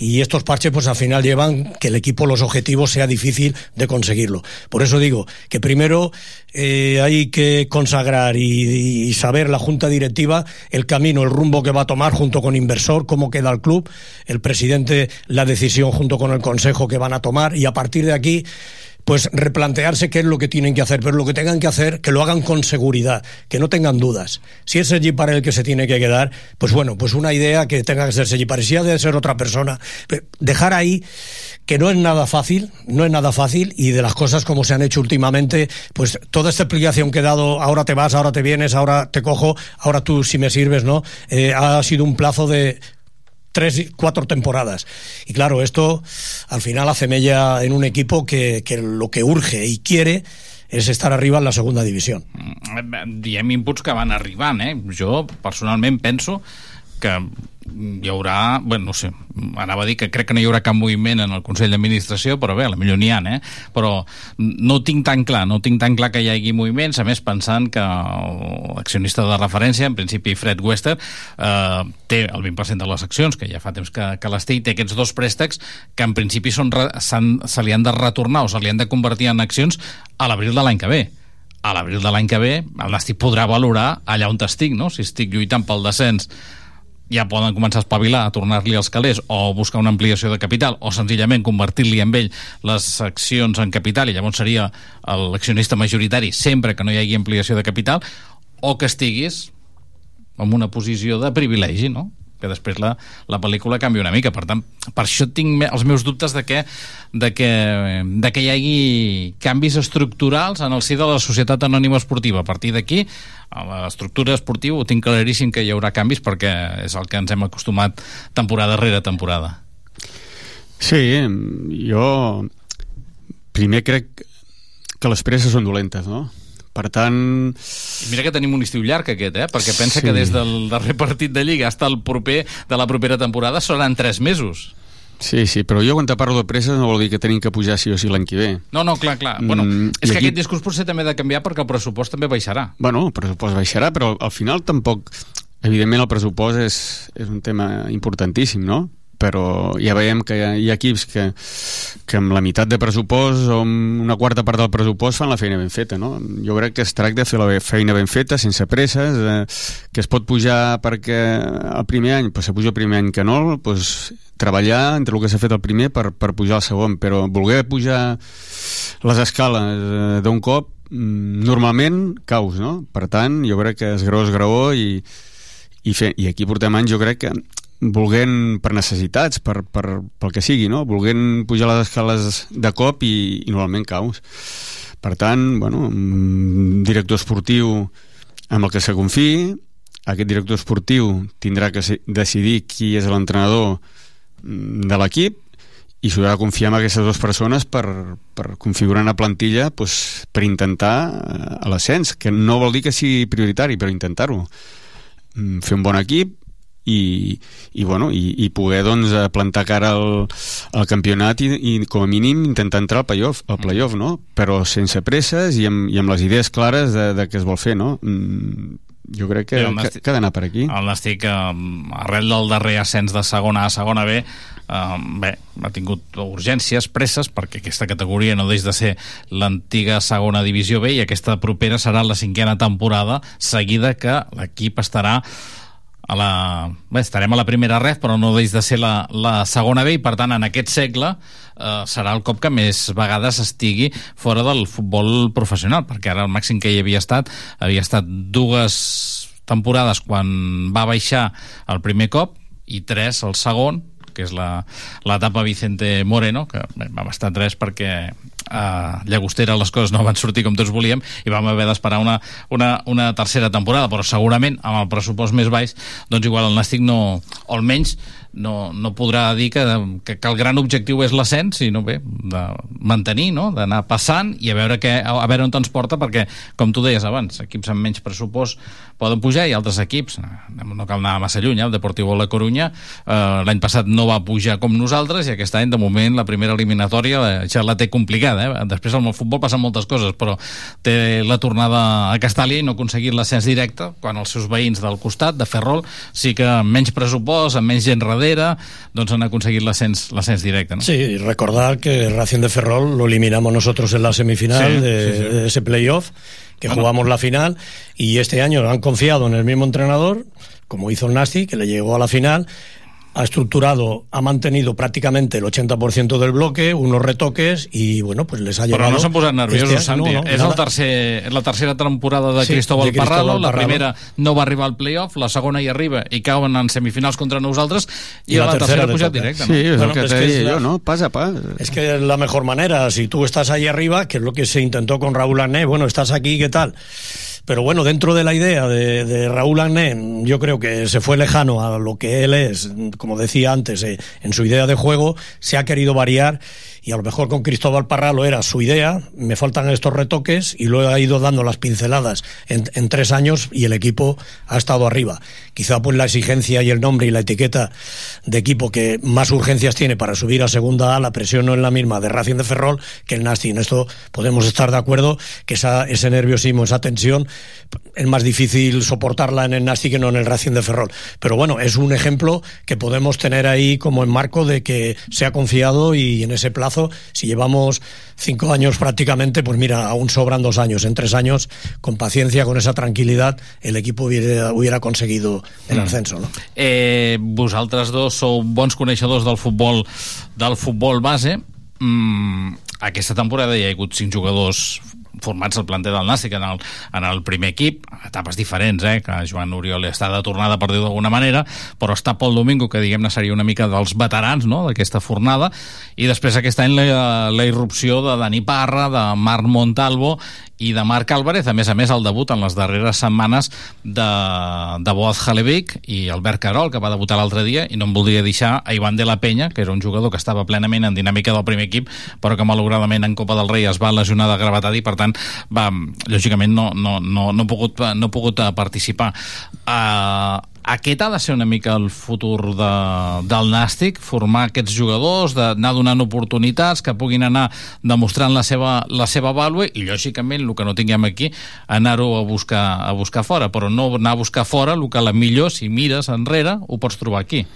Y estos parches, pues al final llevan que el equipo, los objetivos, sea difícil de conseguirlo. Por eso digo que primero eh, hay que consagrar y, y saber la junta directiva el camino, el rumbo que va a tomar junto con inversor, cómo queda el club, el presidente, la decisión junto con el consejo que van a tomar y a partir de aquí pues replantearse qué es lo que tienen que hacer, pero lo que tengan que hacer, que lo hagan con seguridad, que no tengan dudas. Si es Sergi para el que se tiene que quedar, pues bueno, pues una idea que tenga que ser Sergi para si ha de ser otra persona. Dejar ahí que no es nada fácil, no es nada fácil, y de las cosas como se han hecho últimamente, pues toda esta explicación que he dado, ahora te vas, ahora te vienes, ahora te cojo, ahora tú si me sirves, ¿no? Eh, ha sido un plazo de tres, cuatro temporadas. Y claro, esto al final hace mella en un equipo que, que lo que urge y quiere és estar arriba en la segunda divisió. Mm, Diem inputs que van arribant, eh? Jo, personalment, penso que hi haurà, bueno, no sé, anava a dir que crec que no hi haurà cap moviment en el Consell d'Administració, però bé, millor n'hi ha, eh? Però no tinc tan clar, no tinc tan clar que hi hagi moviments, a més pensant que l'accionista de referència, en principi Fred Wester, eh, té el 20% de les accions, que ja fa temps que, que les té, i té aquests dos préstecs que en principi són, se li han de retornar o se li han de convertir en accions a l'abril de l'any que ve a l'abril de l'any que ve el Nàstic podrà valorar allà on estic, no? si estic lluitant pel descens ja poden començar a espavilar, a tornar-li els calés o buscar una ampliació de capital o senzillament convertir-li amb ell les accions en capital i llavors seria l'accionista majoritari sempre que no hi hagi ampliació de capital o que estiguis en una posició de privilegi, no? Que després la, la pel·lícula canvia una mica. Per tant, per això tinc els meus dubtes de que, de que, de que hi hagi canvis estructurals en el si de la societat anònima esportiva. A partir d'aquí, a l'estructura esportiva ho tinc claríssim que hi haurà canvis perquè és el que ens hem acostumat temporada rere temporada. Sí, jo primer crec que les presses són dolentes, no? Per tant, I mira que tenim un estiu llarg aquest, eh? perquè pensa Sí. que des del darrer partit de Lliga fins al proper de la propera temporada seran tres mesos. sí, sí, però jo quan te parlo de presses no vol dir que tenim que pujar sí o sí l'any que ve. No, no, clar, clar. Bueno, Mm, és que aquí- aquest discurs potser també ha de canviar perquè el pressupost també baixarà. Bueno, el pressupost baixarà, però al final tampoc... Evidentment el pressupost és, és un tema importantíssim, no? Però ja veiem que hi ha, hi ha equips que, que amb la meitat de pressupost o amb una quarta part del pressupost fan la feina ben feta, no? Jo crec que es tracta de fer la feina ben feta, sense presses, eh, que es pot pujar perquè el primer any, pues se puja el primer any que no, pues treballar entre el que s'ha fet el primer per, per pujar el segon, però voler pujar les escales eh, d'un cop mm, normalment caus, no? Per tant, jo crec que és graó és graó i, i, fer, i aquí portem anys, jo crec que volent per necessitats, per, per, pel que sigui, no? volent pujar les escales de cop i, i normalment caus. Per tant, bueno, un director esportiu amb el que se confiï, aquest director esportiu tindrà que decidir qui és l'entrenador mm, de l'equip i s'haurà de confiar en aquestes dues persones per, per configurar una plantilla pues, per intentar eh, l'ascens, que no vol dir que sigui prioritari, però intentar-ho. Mm, Fer un bon equip i, i, bueno, i, i poder doncs, eh, plantar cara al, al campionat i, i com a mínim intentar entrar al playoff, al playoff no? però sense presses i amb, i amb les idees clares de, de què es vol fer no? mm, jo crec que, Sí, que, que ha d'anar per aquí El Nàstic, eh, arrel del darrer ascens de segona A a segona B, eh, bé, ha tingut urgències, presses, perquè aquesta categoria no deix de ser l'antiga segona divisió B i aquesta propera serà la cinquena temporada seguida que l'equip estarà a la... Bé, estarem a la primera ref, però no deix de ser la, la segona B i, per tant, en aquest segle eh, serà el cop que més vegades estigui fora del futbol professional, perquè ara el màxim que hi havia estat havia estat dues temporades quan va baixar el primer cop i tres el segon, que és l'etapa Vicente Moreno, que vam estar tres perquè a Llagostera les coses no van sortir com tots volíem i vam haver d'esperar una, una, una tercera temporada, però segurament amb el pressupost més baix, doncs igual el Nàstic no, o almenys no, no podrà dir que, que, que el gran objectiu és l'ascens, sinó bé, de mantenir, no? d'anar passant i a veure, què, a veure on ens porta, perquè, com tu deies abans, equips amb menys pressupost poden pujar i altres equips, no cal anar massa lluny, eh? el Deportivo La Corunya eh, l'any passat no va pujar com nosaltres i aquest any, de moment, la primera eliminatòria ja la té complicada. Eh? Després el futbol passen moltes coses, però té la tornada a Castàlia i no ha aconseguit l'ascens directe, quan els seus veïns del costat, de Ferrol, sí que amb menys pressupost, amb menys gent darrere, doncs han aconseguit l'ascens l'ascens directe. No? Sí, y recordar que Racing de Ferrol lo eliminamos nosotros en la semifinal Sí, de, sí, sí. de ese playoff, que jugamos la final, y este año han confiado en el mismo entrenador, como hizo el Nasti, que le llegó a la final, ha estructurado, ha mantenido prácticamente el 80% del bloque, unos retoques, y bueno, pues les ha Però llevado... no s'han posat nerviosos, este Santi. no, no, és, el tercer, és la tercera temporada de Sí, Cristóbal, de Cristóbal Parralo. La Parralo. primera no va arribar al playoff, la segona hi arriba i cauen en semifinals contra nosaltres i, I la, la tercera, tercera ha pujat toca. directe. Sí, és Bueno, el que es te que la- jo, no? Pas a pas. Es que es la mejor manera. Si tú estás ahí arriba, que es lo que se intentó con Raúl Ané, bueno, estás aquí, ¿qué tal? Pero bueno, dentro de la idea de, de Raúl Agné, yo creo que se fue lejano a lo que él es, como decía antes, eh, en su idea de juego, se ha querido variar y a lo mejor con Cristóbal Parralo era su idea, me faltan estos retoques y luego ha ido dando las pinceladas en, tres años y el equipo ha estado arriba. Quizá pues la exigencia y el nombre y la etiqueta de equipo que más urgencias tiene para subir a segunda A, la presión no es la misma de Racing de Ferrol que el Nasti. En esto podemos estar de acuerdo que esa, ese nerviosismo, esa tensión es más difícil soportarla en el Nasti que no en el Racing de Ferrol. Pero bueno, es un ejemplo que podemos tener ahí como en marco de que se ha confiado y en ese plazo, si llevamos cinco años prácticamente, pues mira, aún sobran dos años. En tres años, con paciencia, con esa tranquilidad, el equipo hubiera, hubiera conseguido el ascenso. No? Eh, vosaltres dos sou bons coneixedors del futbol del futbol base. Mm, aquesta temporada hi ha hagut cinc jugadors formats al planter del Nàstic en el, en el primer equip, etapes diferents, eh, que Joan Oriol està de tornada, per dir d'alguna manera, però està Pol Domingo, que diguem-ne seria una mica dels veterans no?, d'aquesta fornada, i després aquest any la, la irrupció de Dani Parra, de Marc Montalvo i de Marc Álvarez, a més a més el debut en les darreres setmanes de, de Boaz Halevik i Albert Carol, que va debutar l'altre dia, i no em voldria deixar a Ivan de la Penya, que era un jugador que estava plenament en dinàmica del primer equip, però que malauradament en Copa del Rei es va lesionar de gravetat i per tant va, lògicament no, no, no, no, ha pogut, no ha pogut participar. Uh, aquest ha de ser una mica el futur de, del Nàstic, formar aquests jugadors, d'anar donant oportunitats, que puguin anar demostrant la seva, la seva vàlua i, lògicament, el que no tinguem aquí, anar-ho a, buscar, a buscar fora, però no anar a buscar fora el que la millor, si mires enrere, ho pots trobar aquí.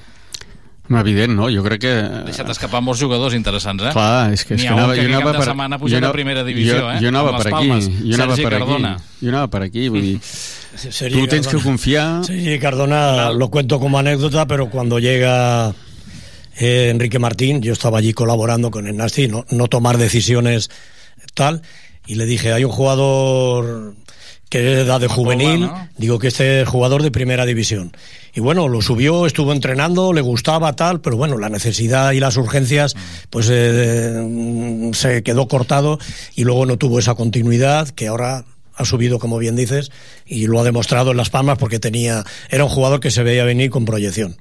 Evident, no? Jo crec que... Deixat escapar molts jugadors interessants, eh? Clar, és que, és que anava, que jo anava per... setmana puja jo, a primera divisió, jo, eh? Jo anava per aquí, Palmes, jo anava Sergi per Cardona. aquí. Jo anava per aquí, vull dir... Sergi tu tens que confiar... Sí, Cardona lo cuento como anécdota, pero cuando llega eh, Enrique Martín, yo estaba allí colaborando con el Nasti, no, no tomar decisiones tal, y le dije, hay un jugador que es edad de juvenil, ¿no? digo que este es jugador de primera división. Y bueno, lo subió, estuvo entrenando, le gustaba tal, pero bueno, la necesidad y las urgencias, pues eh, se quedó cortado y luego no tuvo esa continuidad que ahora ha subido, como bien dices, y lo ha demostrado en Las Palmas porque tenía, era un jugador que se veía venir con proyección.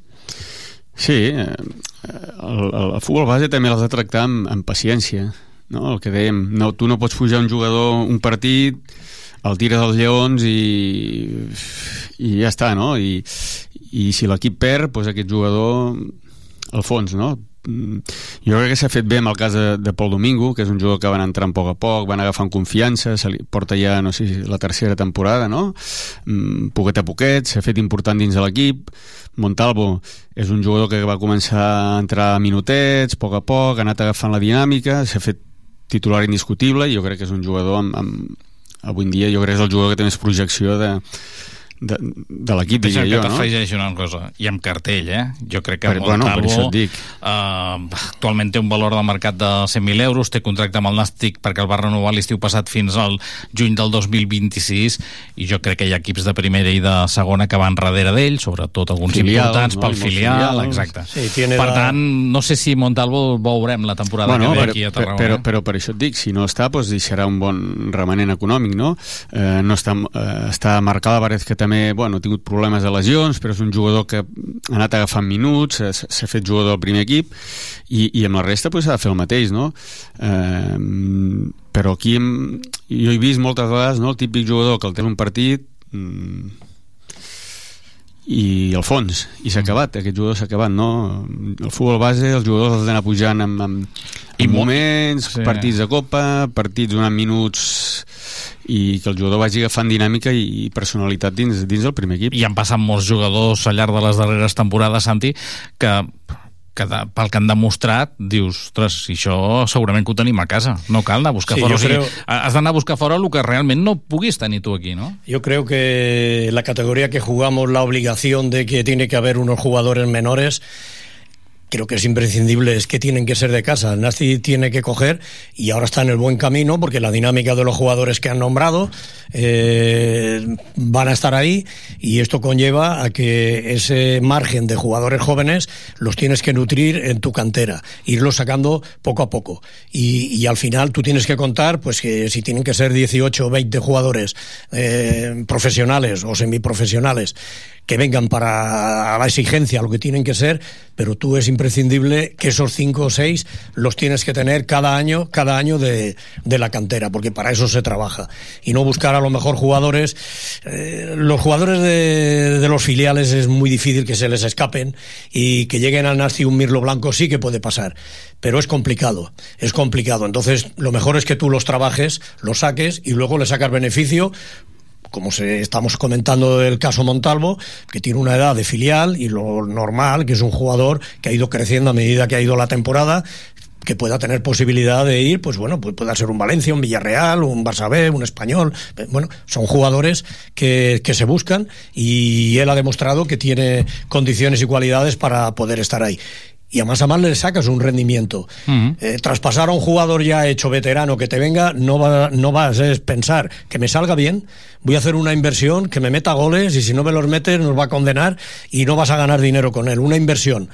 Sí, eh, el, el, el futbol base també l'has de tractar amb, amb paciència, no? El que dèiem, no, tu no pots pujar un jugador un partit, el tires dels lleons i, i ja està, no? I, i si l'equip perd, doncs aquest jugador al fons, no? Mm, Jo crec que s'ha fet bé amb el cas de, de Pol Domingo, que és un jugador que van entrant a poc a poc, van agafant confiança, se li porta ja, no sé, la tercera temporada, no? Mm, Poquet a poquet, s'ha fet important dins de l'equip. Montalvo és un jugador que va començar a entrar a minutets, a poc a poc, ha anat agafant la dinàmica, s'ha fet titular indiscutible i jo crec que és un jugador amb, amb, avui en dia jo crec que és el jugador que té més projecció de, de, de l'equip, diria que jo, no? t'afegeixi una cosa. I amb cartell, eh? Jo crec que Per- bueno, per Montalvo això et dic. eh, actualment té un valor de mercat de 100.000 euros, té contracte amb el Nàstic perquè el va renovar l'estiu passat fins al juny del 2026 i jo crec que hi ha equips de primera i de segona que van darrere d'ell, sobretot alguns Filials, importants no? pel filial, filials. exacte. Sí, tiene per la- tant, no sé si Montalvo veurem la temporada Bueno, que ve però, aquí a però, Tarragona. però, però per això et dic, si no està, doncs deixarà un bon remanent econòmic, no? Eh, no està, eh, està Marc Álvarez, que també, bueno, ha tingut problemes de lesions, però és un jugador que ha anat agafant minuts, eh, s'ha fet jugador del primer equip, i, i amb la resta s'ha de fer el mateix, no? Eh, però aquí hem, jo he vist moltes vegades no, el típic jugador que el té un partit mm, i al fons, i s'ha acabat aquest jugador s'ha acabat, no? el futbol base els jugadors els han d'anar pujant amb, amb, amb mo- moments, sí. partits de copa partits donant minuts i que el jugador vagi agafant dinàmica i personalitat dins, dins del primer equip i han passat molts jugadors al llarg de les darreres temporades, Santi, que que de, pel que han demostrat dius, ostres, si això segurament que ho tenim a casa, no cal anar a buscar Sí, fora jo o sigui, creo- has d'anar a buscar fora el que realment no puguis tenir tu aquí, no? Yo creo que la categoría que jugamos, la obligación de que tiene que haber unos jugadores menores, creo que es imprescindible, es que tienen que ser de casa. Nasti tiene que coger y ahora está en el buen camino porque la dinámica de los jugadores que han nombrado eh, van a estar ahí y esto conlleva a que ese margen de jugadores jóvenes los tienes que nutrir en tu cantera, irlos sacando poco a poco. Y, al final tú tienes que contar pues que si tienen que ser 18 o 20 jugadores eh, profesionales o semiprofesionales que vengan para la exigencia, lo que tienen que ser, pero tú es imprescindible que esos cinco o seis los tienes que tener cada año, cada año de, de la cantera, porque para eso se trabaja. Y no buscar a lo mejor jugadores, eh, los jugadores de, de, los filiales es muy difícil que se les escapen y que lleguen al Nasti un Mirlo Blanco sí que puede pasar, pero es complicado, es complicado. Entonces, lo mejor es que tú los trabajes, los saques y luego le sacas beneficio como se, estamos comentando del caso Montalvo, que tiene una edad de filial y lo normal, que es un jugador que ha ido creciendo a medida que ha ido la temporada, que pueda tener posibilidad de ir, pues bueno, pues pueda ser un Valencia, un Villarreal, un Barça B, un Español. Bueno, son jugadores que, que se buscan y él ha demostrado que tiene condiciones y cualidades para poder estar ahí y a más a más le sacas un rendimiento. Uh -huh. eh, traspasar a un jugador ya hecho veterano que te venga, no, va, no vas a pensar que me salga bien, voy a hacer una inversión, que me meta goles y si no me los metes nos va a condenar y no vas a ganar dinero con él. Una inversión.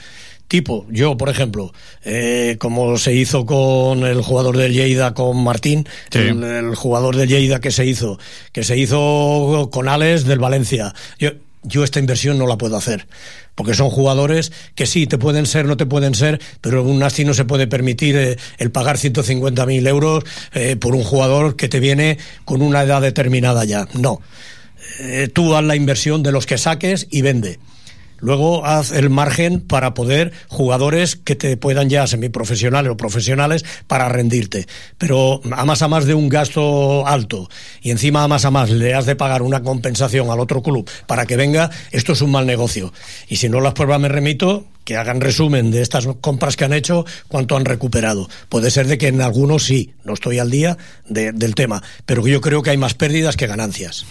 Tipo, yo, por ejemplo, eh, como se hizo con el jugador del Lleida, con Martín, sí. el, el, jugador del Lleida que se hizo, que se hizo con Alex del Valencia. Yo, yo esta inversión no la puedo hacer porque son jugadores que sí, te pueden ser, no te pueden ser, pero un Nasti no se puede permitir eh, el pagar 150.000 euros eh, por un jugador que te viene con una edad determinada ya. No. Eh, tú haz la inversión de los que saques y vende. Luego haz el margen para poder jugadores que te puedan ya semiprofesionales o profesionales para rendirte. Pero a más a más de un gasto alto y encima a más a más le has de pagar una compensación al otro club para que venga, esto es un mal negocio. Y si no las pruebas me remito que hagan resumen de estas compras que han hecho, cuánto han recuperado. Puede ser de que en algunos sí, no estoy al día de, del tema, però jo crec que hi ha més que ganàncies.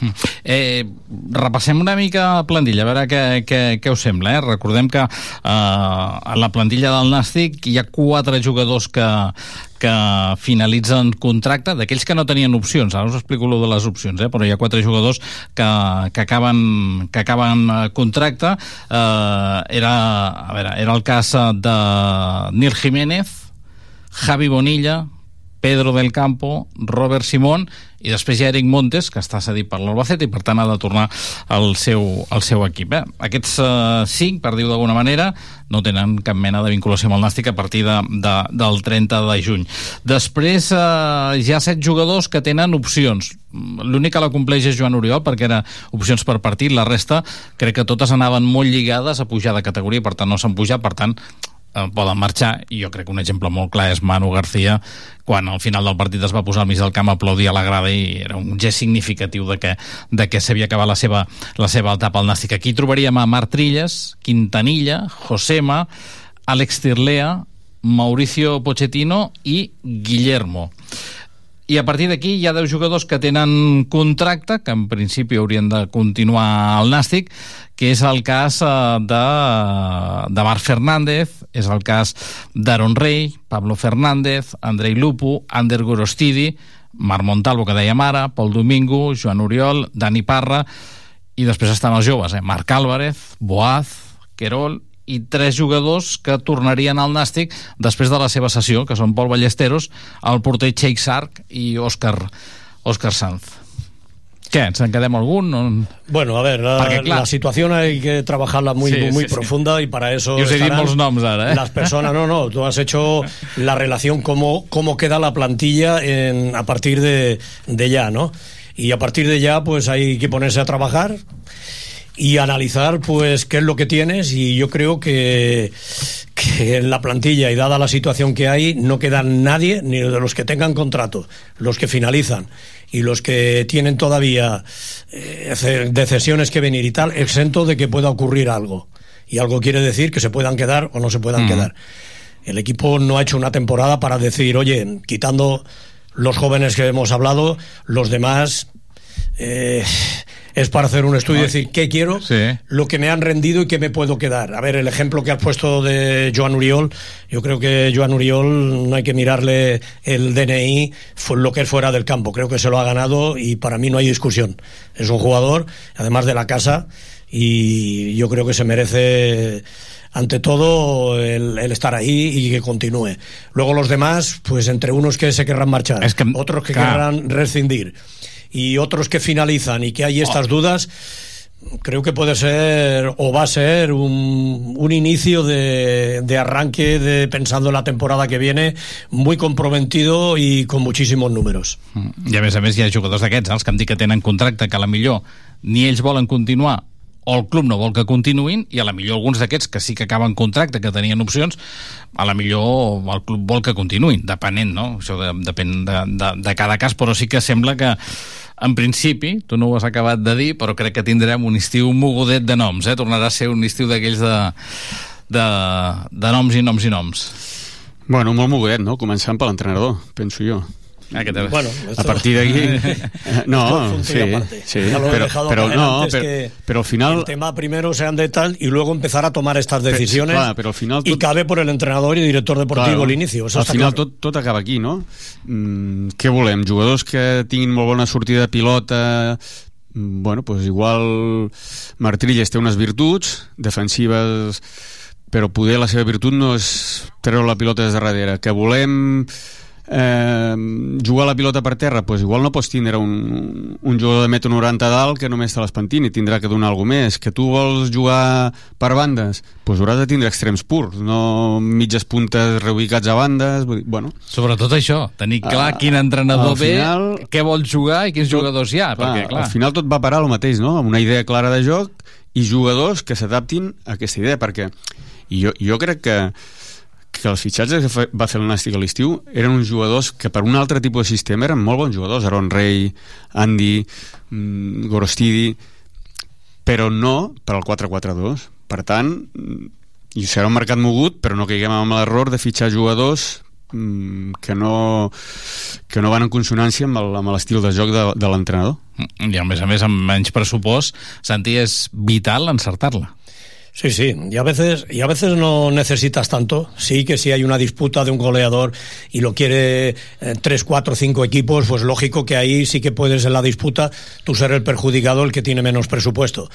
Eh, repassem una mica plantilla, a veure què, què, què us sembla. Eh? Recordem que eh, a la plantilla del Nàstic hi ha quatre jugadors que, que finalitzen contracte, d'aquells que no tenien opcions, ara us explico lo de les opcions, eh? però hi ha quatre jugadors que, que acaben, que acaben contracte, eh, era, a veure, era el cas de Nil Jiménez, Javi Bonilla, Pedro del Campo, Robert Simón i després ha Eric Montes, que està cedit per l'Albacete i per tant ha de tornar al seu, al seu equip. Eh? Aquests eh, cinc, per dir-ho d'alguna manera, no tenen cap mena de vinculació amb el Nàstic a partir de, de, del 30 de juny. Després eh, hi ha set jugadors que tenen opcions. L'únic que la compleix és Joan Oriol, perquè era opcions per partit, la resta crec que totes anaven molt lligades a pujar de categoria, per tant no s'han pujat, per tant eh, poden marxar i jo crec que un exemple molt clar és Manu García quan al final del partit es va posar al mig del camp a aplaudir a la grada i era un gest significatiu de que, de que s'havia acabat la seva, la seva etapa al Nàstic. Aquí trobaríem a Marc Trilles, Quintanilla, Josema, Àlex Tirlea, Mauricio Pochettino i Guillermo i a partir d'aquí hi ha 10 jugadors que tenen contracte, que en principi haurien de continuar al Nàstic, que és el cas eh, de, de Marc Fernández, és el cas d'Aaron Rey, Pablo Fernández, Andrei Lupu, Ander Gorostidi, Marc Montalvo, que dèiem ara, Pol Domingo, Joan Oriol, Dani Parra, i després estan els joves, eh? Marc Álvarez, Boaz, Querol i tres jugadors que tornarien al Nàstic després de la seva sessió, que són Pol Ballesteros, el porter Sheikh Sark i Òscar, Òscar Sanz. ¿Qué? ¿Se en quedemos algún? No? Bueno, a ver, la, Porque, claro, la, situación hay que trabajarla muy, sí, muy sí, profunda sí. y para eso. Yo sé los nombres ahora, ¿eh? Las personas, no, no, tú has hecho la relación, cómo, cómo queda la plantilla en, a partir de, de ya, ¿no? Y a partir de ya, pues hay que ponerse a trabajar y analizar pues qué es lo que tienes y yo creo que, que en la plantilla y dada la situación que hay no queda nadie ni de los que tengan contrato, los que finalizan y los que tienen todavía eh, de cesiones que venir y tal, exento de que pueda ocurrir algo. Y algo quiere decir que se puedan quedar o no se puedan mm. quedar. El equipo no ha hecho una temporada para decir, oye, quitando los jóvenes que hemos hablado, los demás... Eh, es para hacer un estudio y decir qué quiero, lo que me han rendido y qué me puedo quedar. A ver, el ejemplo que has puesto de Joan Uriol, yo creo que Joan Uriol no hay que mirarle el DNI fue lo que es fuera del campo. Creo que se lo ha ganado y para mí no hay discusión. Es un jugador, además de la casa, y yo creo que se merece ante todo el, el estar ahí y que continúe. Luego los demás, pues entre unos que se querrán marchar, otros que claro. querrán rescindir y otros que finalizan y que hay estas dudas, creo que puede ser o va a ser un, un inicio de, de arranque de pensando en la temporada que viene muy comprometido y con muchísimos números. I a més a més hi ha jugadors d'aquests, els que em dic que tenen contracte, que a la millor ni ells volen continuar o el club no vol que continuïn i a la millor alguns d'aquests que sí que acaben contracte, que tenien opcions, a la millor el club vol que continuïn, depenent, no? Això de, depèn de, de, de cada cas, però sí que sembla que en principi, tu no ho has acabat de dir, però crec que tindrem un estiu mogudet de noms, eh? Tornarà a ser un estiu d'aquells de, de, de noms i noms i noms. Bueno, molt mogudet, no? Començant per l'entrenador, penso jo. Ah, que te... Bueno, a partir d'aquí eh, no, sí, sí, pero, pero no, pero, que pero al final el tema primero sean de tal y luego empezar a tomar estas decisiones clar, però al final y cabe por el entrenador y director deportivo el inicio. Eso al final claro. tot, tot acaba aquí, no? Mm, què volem? Jugadors que tinguin molt bona sortida de pilota mm, bueno, pues igual Martrilles té unes virtuts defensives però poder la seva virtut no és treure la pilota des de darrere que volem eh, jugar la pilota per terra pues igual no pots tindre un, un jugador de metro 90 dalt que només te l'espantini tindrà que donar alguna més. Que tu vols jugar per bandes pues hauràs de tindre extrems purs no mitges puntes reubicats a bandes vull dir, bueno, Sobretot això, tenir clar Ah, quin entrenador al ve, final- què vol jugar i quins jugadors hi ha, perquè, clar... al final tot va parar al mateix, no? amb una idea clara de joc i jugadors que s'adaptin a aquesta idea, perquè jo, jo crec que que els fitxatges que va fer el Nàstic a l'estiu eren uns jugadors que per un altre tipus de sistema eren molt bons jugadors, Aaron Rey Andy, mm, Gorostidi però no per al 4-4-2 per tant mm, i serà un mercat mogut però no caiguem en l'error de fitxar jugadors mm, que no que no van en consonància amb amb l'estil de joc de, de l'entrenador. I a més a més, amb menys pressupost, Santi, és vital encertar-la. Sí, sí, y a veces y a veces no necesitas tanto. Sí que si hay una disputa de un goleador y lo quiere eh, tres, cuatro, cinco equipos, pues lógico que ahí sí que puedes en la disputa tú ser el perjudicado, el que tiene menos presupuesto.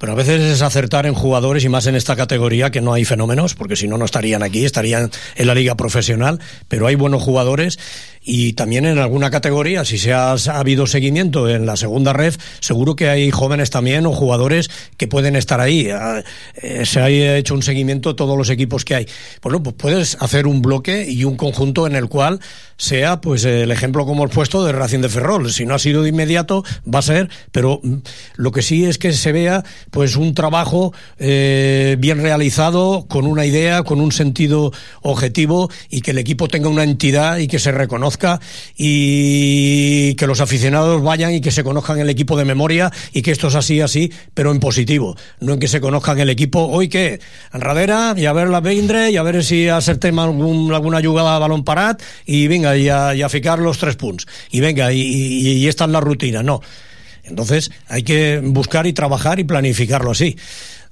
Pero a veces es acertar en jugadores y más en esta categoría que no hay fenómenos, porque si no, no estarían aquí, estarían en la liga profesional, pero hay buenos jugadores y también en alguna categoría, si se ha, ha habido seguimiento en la segunda ref, seguro que hay jóvenes también o jugadores que pueden estar ahí. Ah, eh, se ha hecho un seguimiento todos los equipos que hay. Bueno, pues puedes hacer un bloque y un conjunto en el cual sea pues el ejemplo como hemos puesto de Racing de Ferrol. Si no ha sido de inmediato, va a ser, pero mm, lo que sí es que se vea pues un trabajo eh, bien realizado, con una idea, con un sentido objetivo y que el equipo tenga una entidad y que se reconozca y que los aficionados vayan y que se conozcan el equipo de memoria y que esto es así, así, pero en positivo, no en que se conozcan el equipo, hoy qué, enradera, y a ver la vindre, y a ver si acertem algun, alguna jugada de balón parat, y venga, y a, y a ficar los tres punts, y venga, y, y, y esta es la rutina, no. Entonces hay que buscar y trabajar y planificarlo así.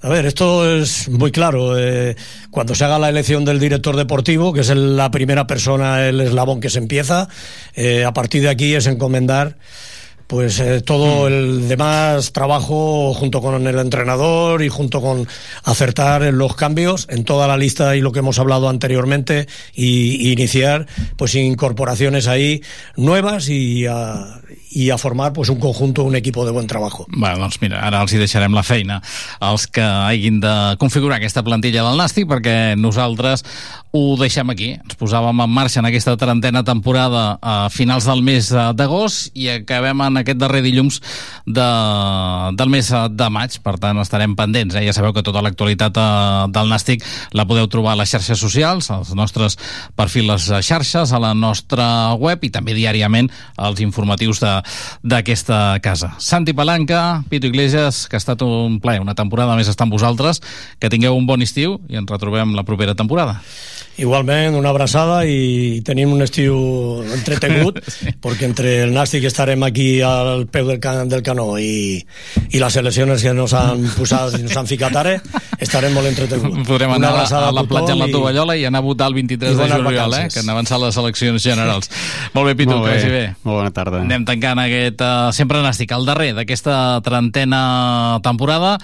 A ver, esto es muy claro. eh, cuando se haga la elección del director deportivo, que es el- la primera persona, el eslabón que se empieza, eh, a partir de aquí es encomendar pues eh, todo el demás trabajo junto con el entrenador y junto con acertar los cambios en toda la lista y lo que hemos hablado anteriormente y, y iniciar pues incorporaciones ahí nuevas y a, y a formar pues un conjunto, un equipo de buen trabajo. Bé, doncs mira, ara els hi deixarem la feina als que hagin de configurar aquesta plantilla del Nàstic perquè nosaltres ho deixem aquí. Ens posàvem en marxa en aquesta trentena temporada a finals del mes d'agost i acabem en aquest darrer dilluns de, del mes de maig. Per tant, estarem pendents. Eh? Ja sabeu que tota l'actualitat eh, del Nàstic la podeu trobar a les xarxes socials, als nostres perfils xarxes, a la nostra web i també diàriament als informatius de- d'aquesta casa. Santi Palanca, Pito Iglesias, que ha estat un plaer, una temporada més estar amb vosaltres, que tingueu un bon estiu i ens retrobem la propera temporada. Igualment, una abraçada i tenim un estiu entretengut, perquè entre el Nàstic estarem aquí al peu del, can, del canó i, i les seleccions que nos han posat i nos han ficat ara, estarem molt entretenguts. Podrem Una anar a, abraçada a la platja amb la i- tovallola i anar a votar el 23 i de juliol, eh? que han avançat les eleccions generals. Molt bé, Pitu, Molt que bé. vagi bé. Molt bona tarda. Anem tancant aquest uh, Sempre Nàstic, el darrer d'aquesta trentena temporada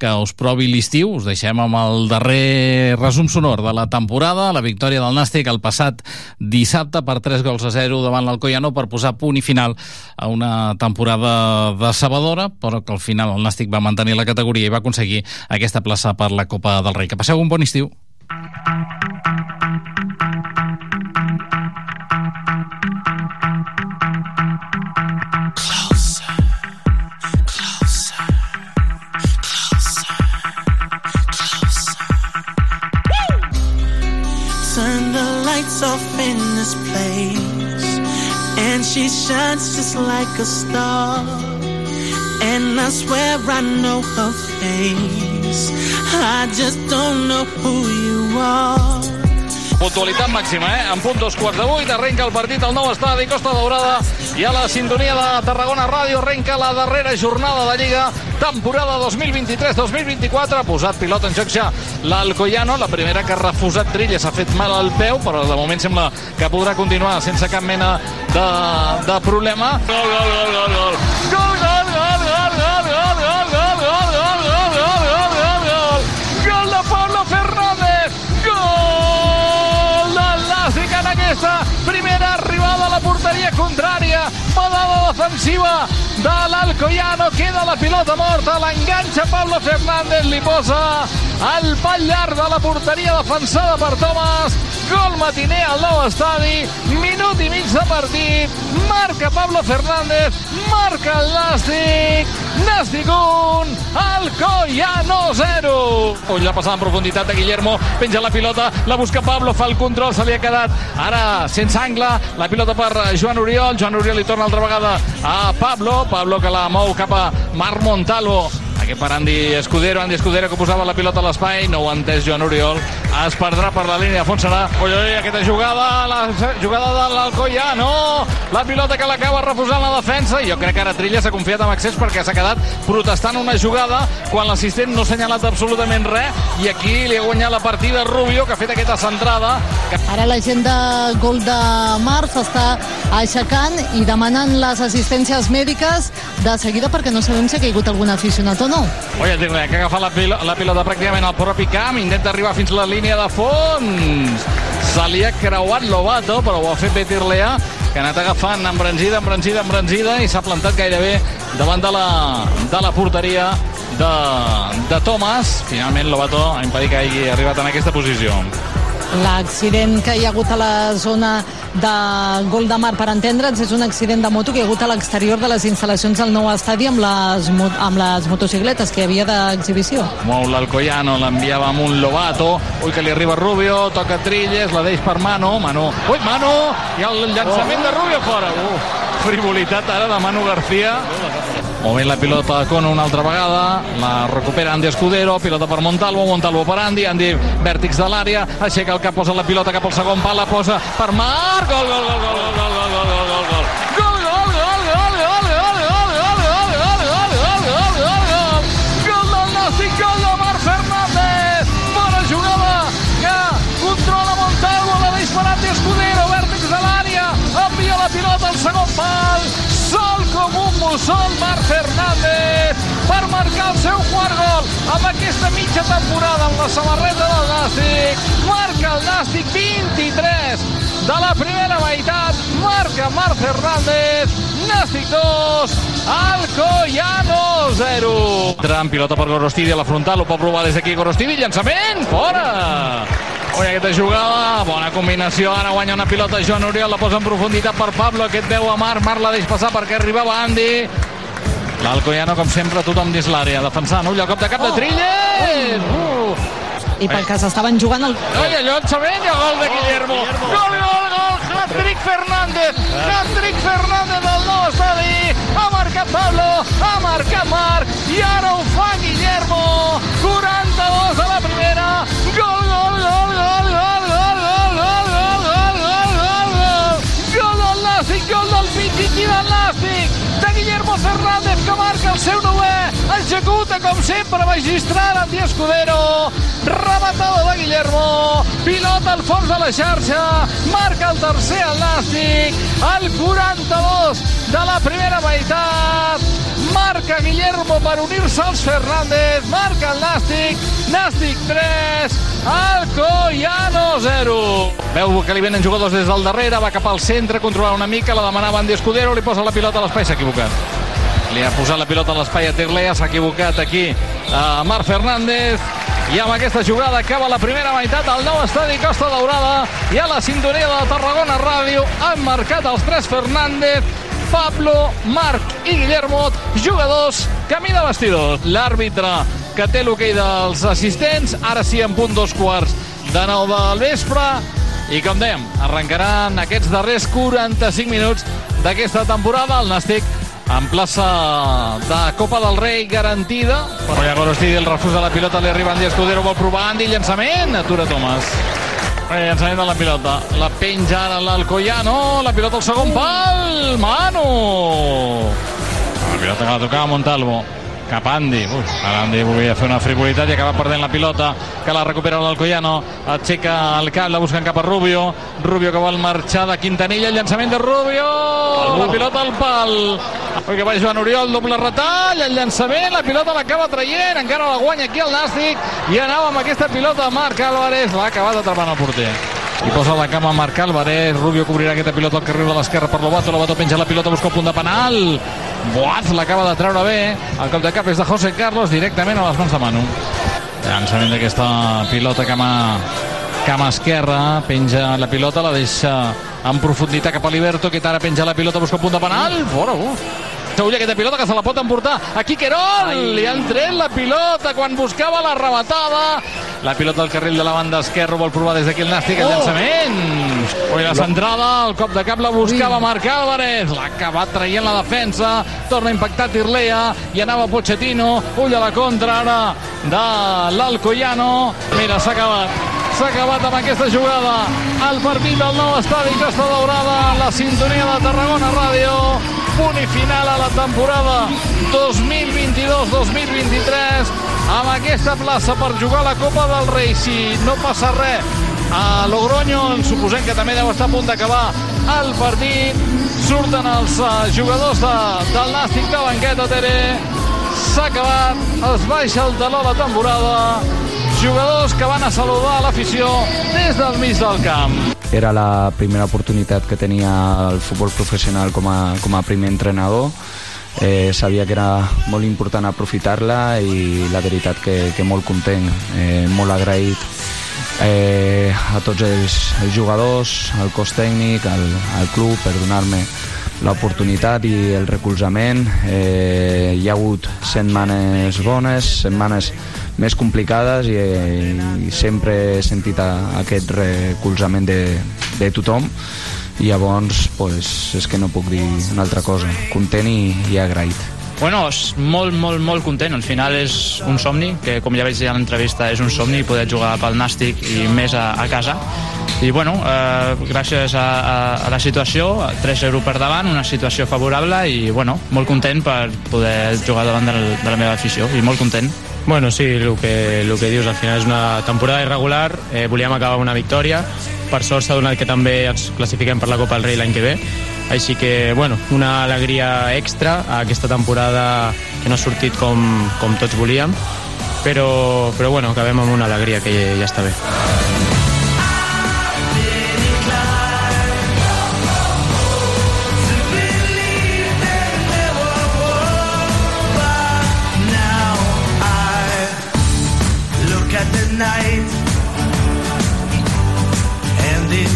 que us provi l'estiu. Us deixem amb el darrer resum sonor de la temporada, la victòria del Nàstic el passat dissabte per 3 gols a 0 davant l'Alcoyano per posar punt i final a una temporada decebedora, però que al final el Nàstic va mantenir la categoria i va aconseguir aquesta plaça per la Copa del Rei. Que passeu un bon estiu. Turn shines just like a star. And I swear I know her face. I just don't know who you are. Puntualitat màxima, eh? En punt dos quarts de vuit, arrenca el partit al nou estadi Costa Daurada i a la sintonia de Tarragona Ràdio arrenca la darrera jornada de Lliga, temporada 2023-2024. Ha posat pilot en joc ja l'Alcoyano, la primera que ha refusat Trilles, ha fet mal al peu, però de moment sembla que podrà continuar sense cap mena de, de problema. Gol, gol, gol. Gol, gol, gol, Defensiva de l'Alcoyano. Queda la pilota morta. L'enganxa Pablo Fernández. Li posa el pal llarg de la porteria defensada per Tomàs. Gol matiner al nou estadi. Minut i mig de partit. Marca Pablo Fernández. Marca el Nàstic. Nàstic 1, Alcoyano 0. Ull la passada en profunditat de Guillermo, penja la pilota, la busca Pablo, fa el control, se li ha quedat ara sense angle, la pilota per Joan Oriol, Joan Oriol li torna altra vegada a Pablo, Pablo que la mou cap a Marc Montalvo, aquest per Andy Escudero, Andy Escudero que posava la pilota a l'espai, no ho ha entès Joan Oriol, es perdrà per la línia. De fons, serà, aquesta jugada, la jugada de l'Alcoyano, la pilota que l'acaba refusant la defensa, i jo crec que ara Trilla s'ha confiat amb accés perquè s'ha quedat protestant una jugada quan l'assistent no ha assenyalat absolutament res, i aquí li ha guanyat la partida Rubio, que ha fet aquesta centrada, que Ara la gent de Gol de Mar s'està aixecant i demanant les assistències mèdiques de seguida perquè no sabem si ha caigut algun aficionat o no. Oye, Tirle, que agafa la, pilo la pilota pràcticament al propi camp, intenta arribar fins a la línia de fons. Se li ha creuat Lobato, però ho ha fet bé Tirlea, que ha anat agafant embranzida, embranzida, embranzida, i s'ha plantat gairebé davant de la, de la porteria de, de Thomas. Finalment, Lobato ha impedit que hagi arribat en aquesta posició. L'accident que hi ha hagut a la zona de Gol de Mar, per entendre'ns, és un accident de moto que hi ha hagut a l'exterior de les instal·lacions del nou estadi amb les, amb les motocicletes que hi havia d'exhibició. Mou l'Alcoyano, l'enviava amb un Lobato. Ui, que li arriba Rubio, toca Trilles, la deix per Manu. Manu, ui, Manu! I el llançament de Rubio fora. Uh, frivolitat ara de Manu García. Movent la pilota con una altra vegada, la recupera Andy Escudero, pilota per Montalvo, Montalvo per Andy, Andy vèrtix de l'àrea, aixeca el cap, posa la pilota cap al segon pal, la posa per Marc, gol, gol, gol, gol, gol, gol, gol, gol. Gol, gol, mussol Marc Fernández per marcar el seu quart gol amb aquesta mitja temporada amb la samarreta del Nàstic. Marca el Nàstic 23 de la primera meitat. Marca Marc Fernández. Nàstic 2, Alcoyano 0. Tram, pilota per Gorostidi a la frontal, ho pot provar des d'aquí Gorostidi, llançament, fora! Ui, aquesta jugada, bona combinació, ara guanya una pilota Joan Oriol, la posa en profunditat per Pablo, aquest veu a Marc, Marc la deix passar perquè arribava Andy, l'Alcoyano com sempre tothom dins l'àrea, defensant, ull, cop de cap de Trilles! Uh. I perquè s'estaven jugant el... Oye, el llançament i el gol de Guillermo. Gol, gol, gol, hat-trick Fernández. Hat-trick Fernández del nou estadi. Ha marcat Pablo, ha marcat Marc i ara ho fa Guillermo. 42 a la primera. Gol, Campeón del Pichichi de Guillermo Fernández. Executa com sempre magistral Andy Escudero rematada de Guillermo pilota al fons de la xarxa marca el tercer el Nàstic al 42 de la primera meitat marca Guillermo per unir-se als Fernández marca el Nàstic Nàstic 3 Alcoyano 0 veu que li venen jugadors des del darrere va cap al centre, controlar una mica la demanava Andy Escudero, li posa la pilota a l'espai s'ha equivocat li ha posat la pilota a l'espai a Terlea, s'ha equivocat aquí a Marc Fernández i amb aquesta jugada acaba la primera meitat al nou estadi Costa Daurada i a la sintonia de Tarragona Ràdio han marcat els tres Fernández Pablo, Marc i Guillermo, jugadors, camí de vestidors. L'àrbitre que té l'hoquei dels assistents, ara sí en punt dos quarts de nou del vespre, i com dèiem, arrencaran aquests darrers 45 minuts d'aquesta temporada. El Nàstic en plaça de Copa del Rei garantida. Però ja Gorostidi, el refús de la pilota, li arriba Andy Escudero, vol provar Andy, llançament, atura Tomàs. Llançament de la pilota. La penja ara l'Alcoyano, la pilota al segon pal, Manu! La pilota que la tocava Montalvo cap a Andy. Uf, ara Andy volia fer una frivolitat i acaba perdent la pilota que la recupera l'Alcoyano. Aixeca el cap, la busquen cap a Rubio. Rubio que vol marxar de Quintanilla. El llançament de Rubio. La pilota al pal. Oi que va Joan Oriol, doble retall. El llançament, la pilota l'acaba traient. Encara la guanya aquí el Nàstic. I anava amb aquesta pilota Marc Álvarez. L'ha acabat atrapant el porter i posa la cama Marc Álvarez Rubio cobrirà aquesta pilota al carril de l'esquerra per Lobato Lobato penja la pilota, busca el punt de penal Boaz l'acaba de treure bé. El cop de cap és de José Carlos directament a les mans de Manu. Llançament d'aquesta pilota cama cama esquerra, penja la pilota la deixa en profunditat cap a Liberto que ara penja la pilota, busca el punt de penal. Fora, uf Ull, aquesta pilota que se la pot emportar aquí Querol, Ai. li han tret la pilota quan buscava la rematada. La pilota al carril de la banda esquerra vol provar des d'aquí el Nàstic, el Oh! llançament. Ui, la centrada, el cop de cap la buscava Marc Álvarez, l'ha acabat traient la defensa, torna a impactar Tirlea i anava Pochettino, ull a la contra ara de l'Alcoyano. Mira, s'ha acabat s'ha acabat amb aquesta jugada. El partit del nou estadi Costa Daurada la sintonia de Tarragona Ràdio punt i final a la temporada 2022-2023 amb aquesta plaça per jugar la Copa del Rei si no passa res a Logroño suposem que també deu estar a punt d'acabar el partit. Surten els uh, jugadors de, del Nàstic de banqueta Tere. S'ha acabat, es baixa el taló la temporada. Jugadors que van a saludar l'afició des del mig del camp Era la primera oportunitat que tenia el futbol professional com a, com a primer entrenador. Eh, sabia que era molt important aprofitar-la i la veritat que, que molt content, eh, molt agraït eh, a tots els, els jugadors, al cos tècnic, al, al club per donar-me l'oportunitat i el recolzament. Eh, hi ha hagut setmanes bones, setmanes més complicades i, i sempre he sentit a, aquest recolzament de, de tothom. I llavors pues, és que no puc dir una altra cosa. Content i, i agraït Bueno, és molt, molt, molt content. Al final és un somni, que com ja vaig dir a l'entrevista, és un somni poder jugar pel Nàstic i més a, a casa. I bueno, eh, gràcies a, a, a la situació, 3-0 per davant, una situació favorable i bueno, molt content per poder jugar davant de, de la meva afició i molt content. Bueno, sí, el que, el que dius, al final és una temporada irregular, eh, volíem acabar una victòria, per sort s'ha donat que també ens classifiquem per la Copa del Rei l'any que ve, així que, bueno, una alegria extra a aquesta temporada que no ha sortit com, com tots volíem, però, però bueno, acabem amb una alegria que ja, ja està bé.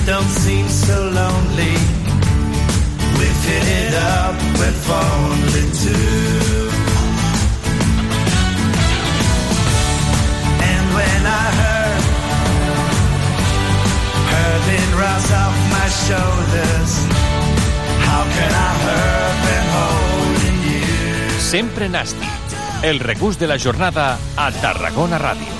Don't seem so lonely. We fill it up with only two. And when I heard, heard it rise off my shoulders, how can I hurt when holding you? Sempre Nàstic, el regust de la jornada a Tarragona Ràdio.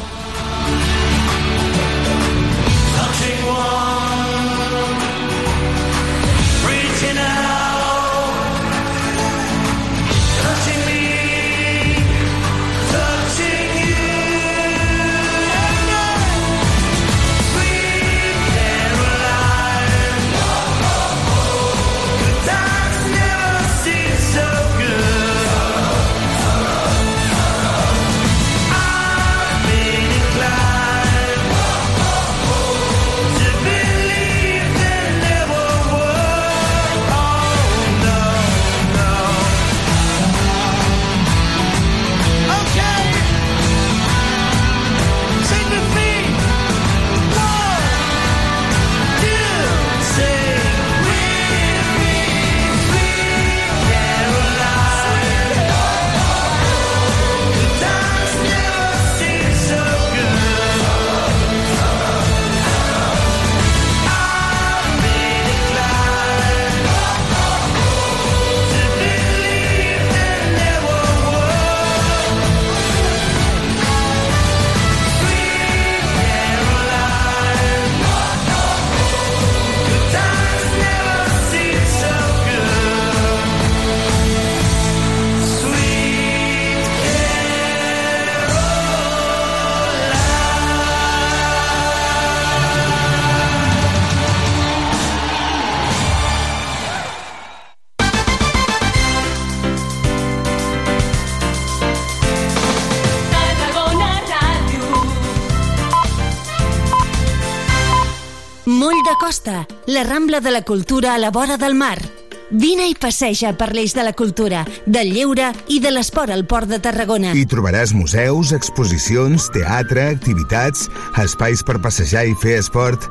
La Rambla de la Cultura a la vora del mar. Vine i passeja per l'eix de la cultura, del lleure i de l'esport al Port de Tarragona. Hi trobaràs museus, exposicions, teatre, activitats, espais per passejar i fer esport,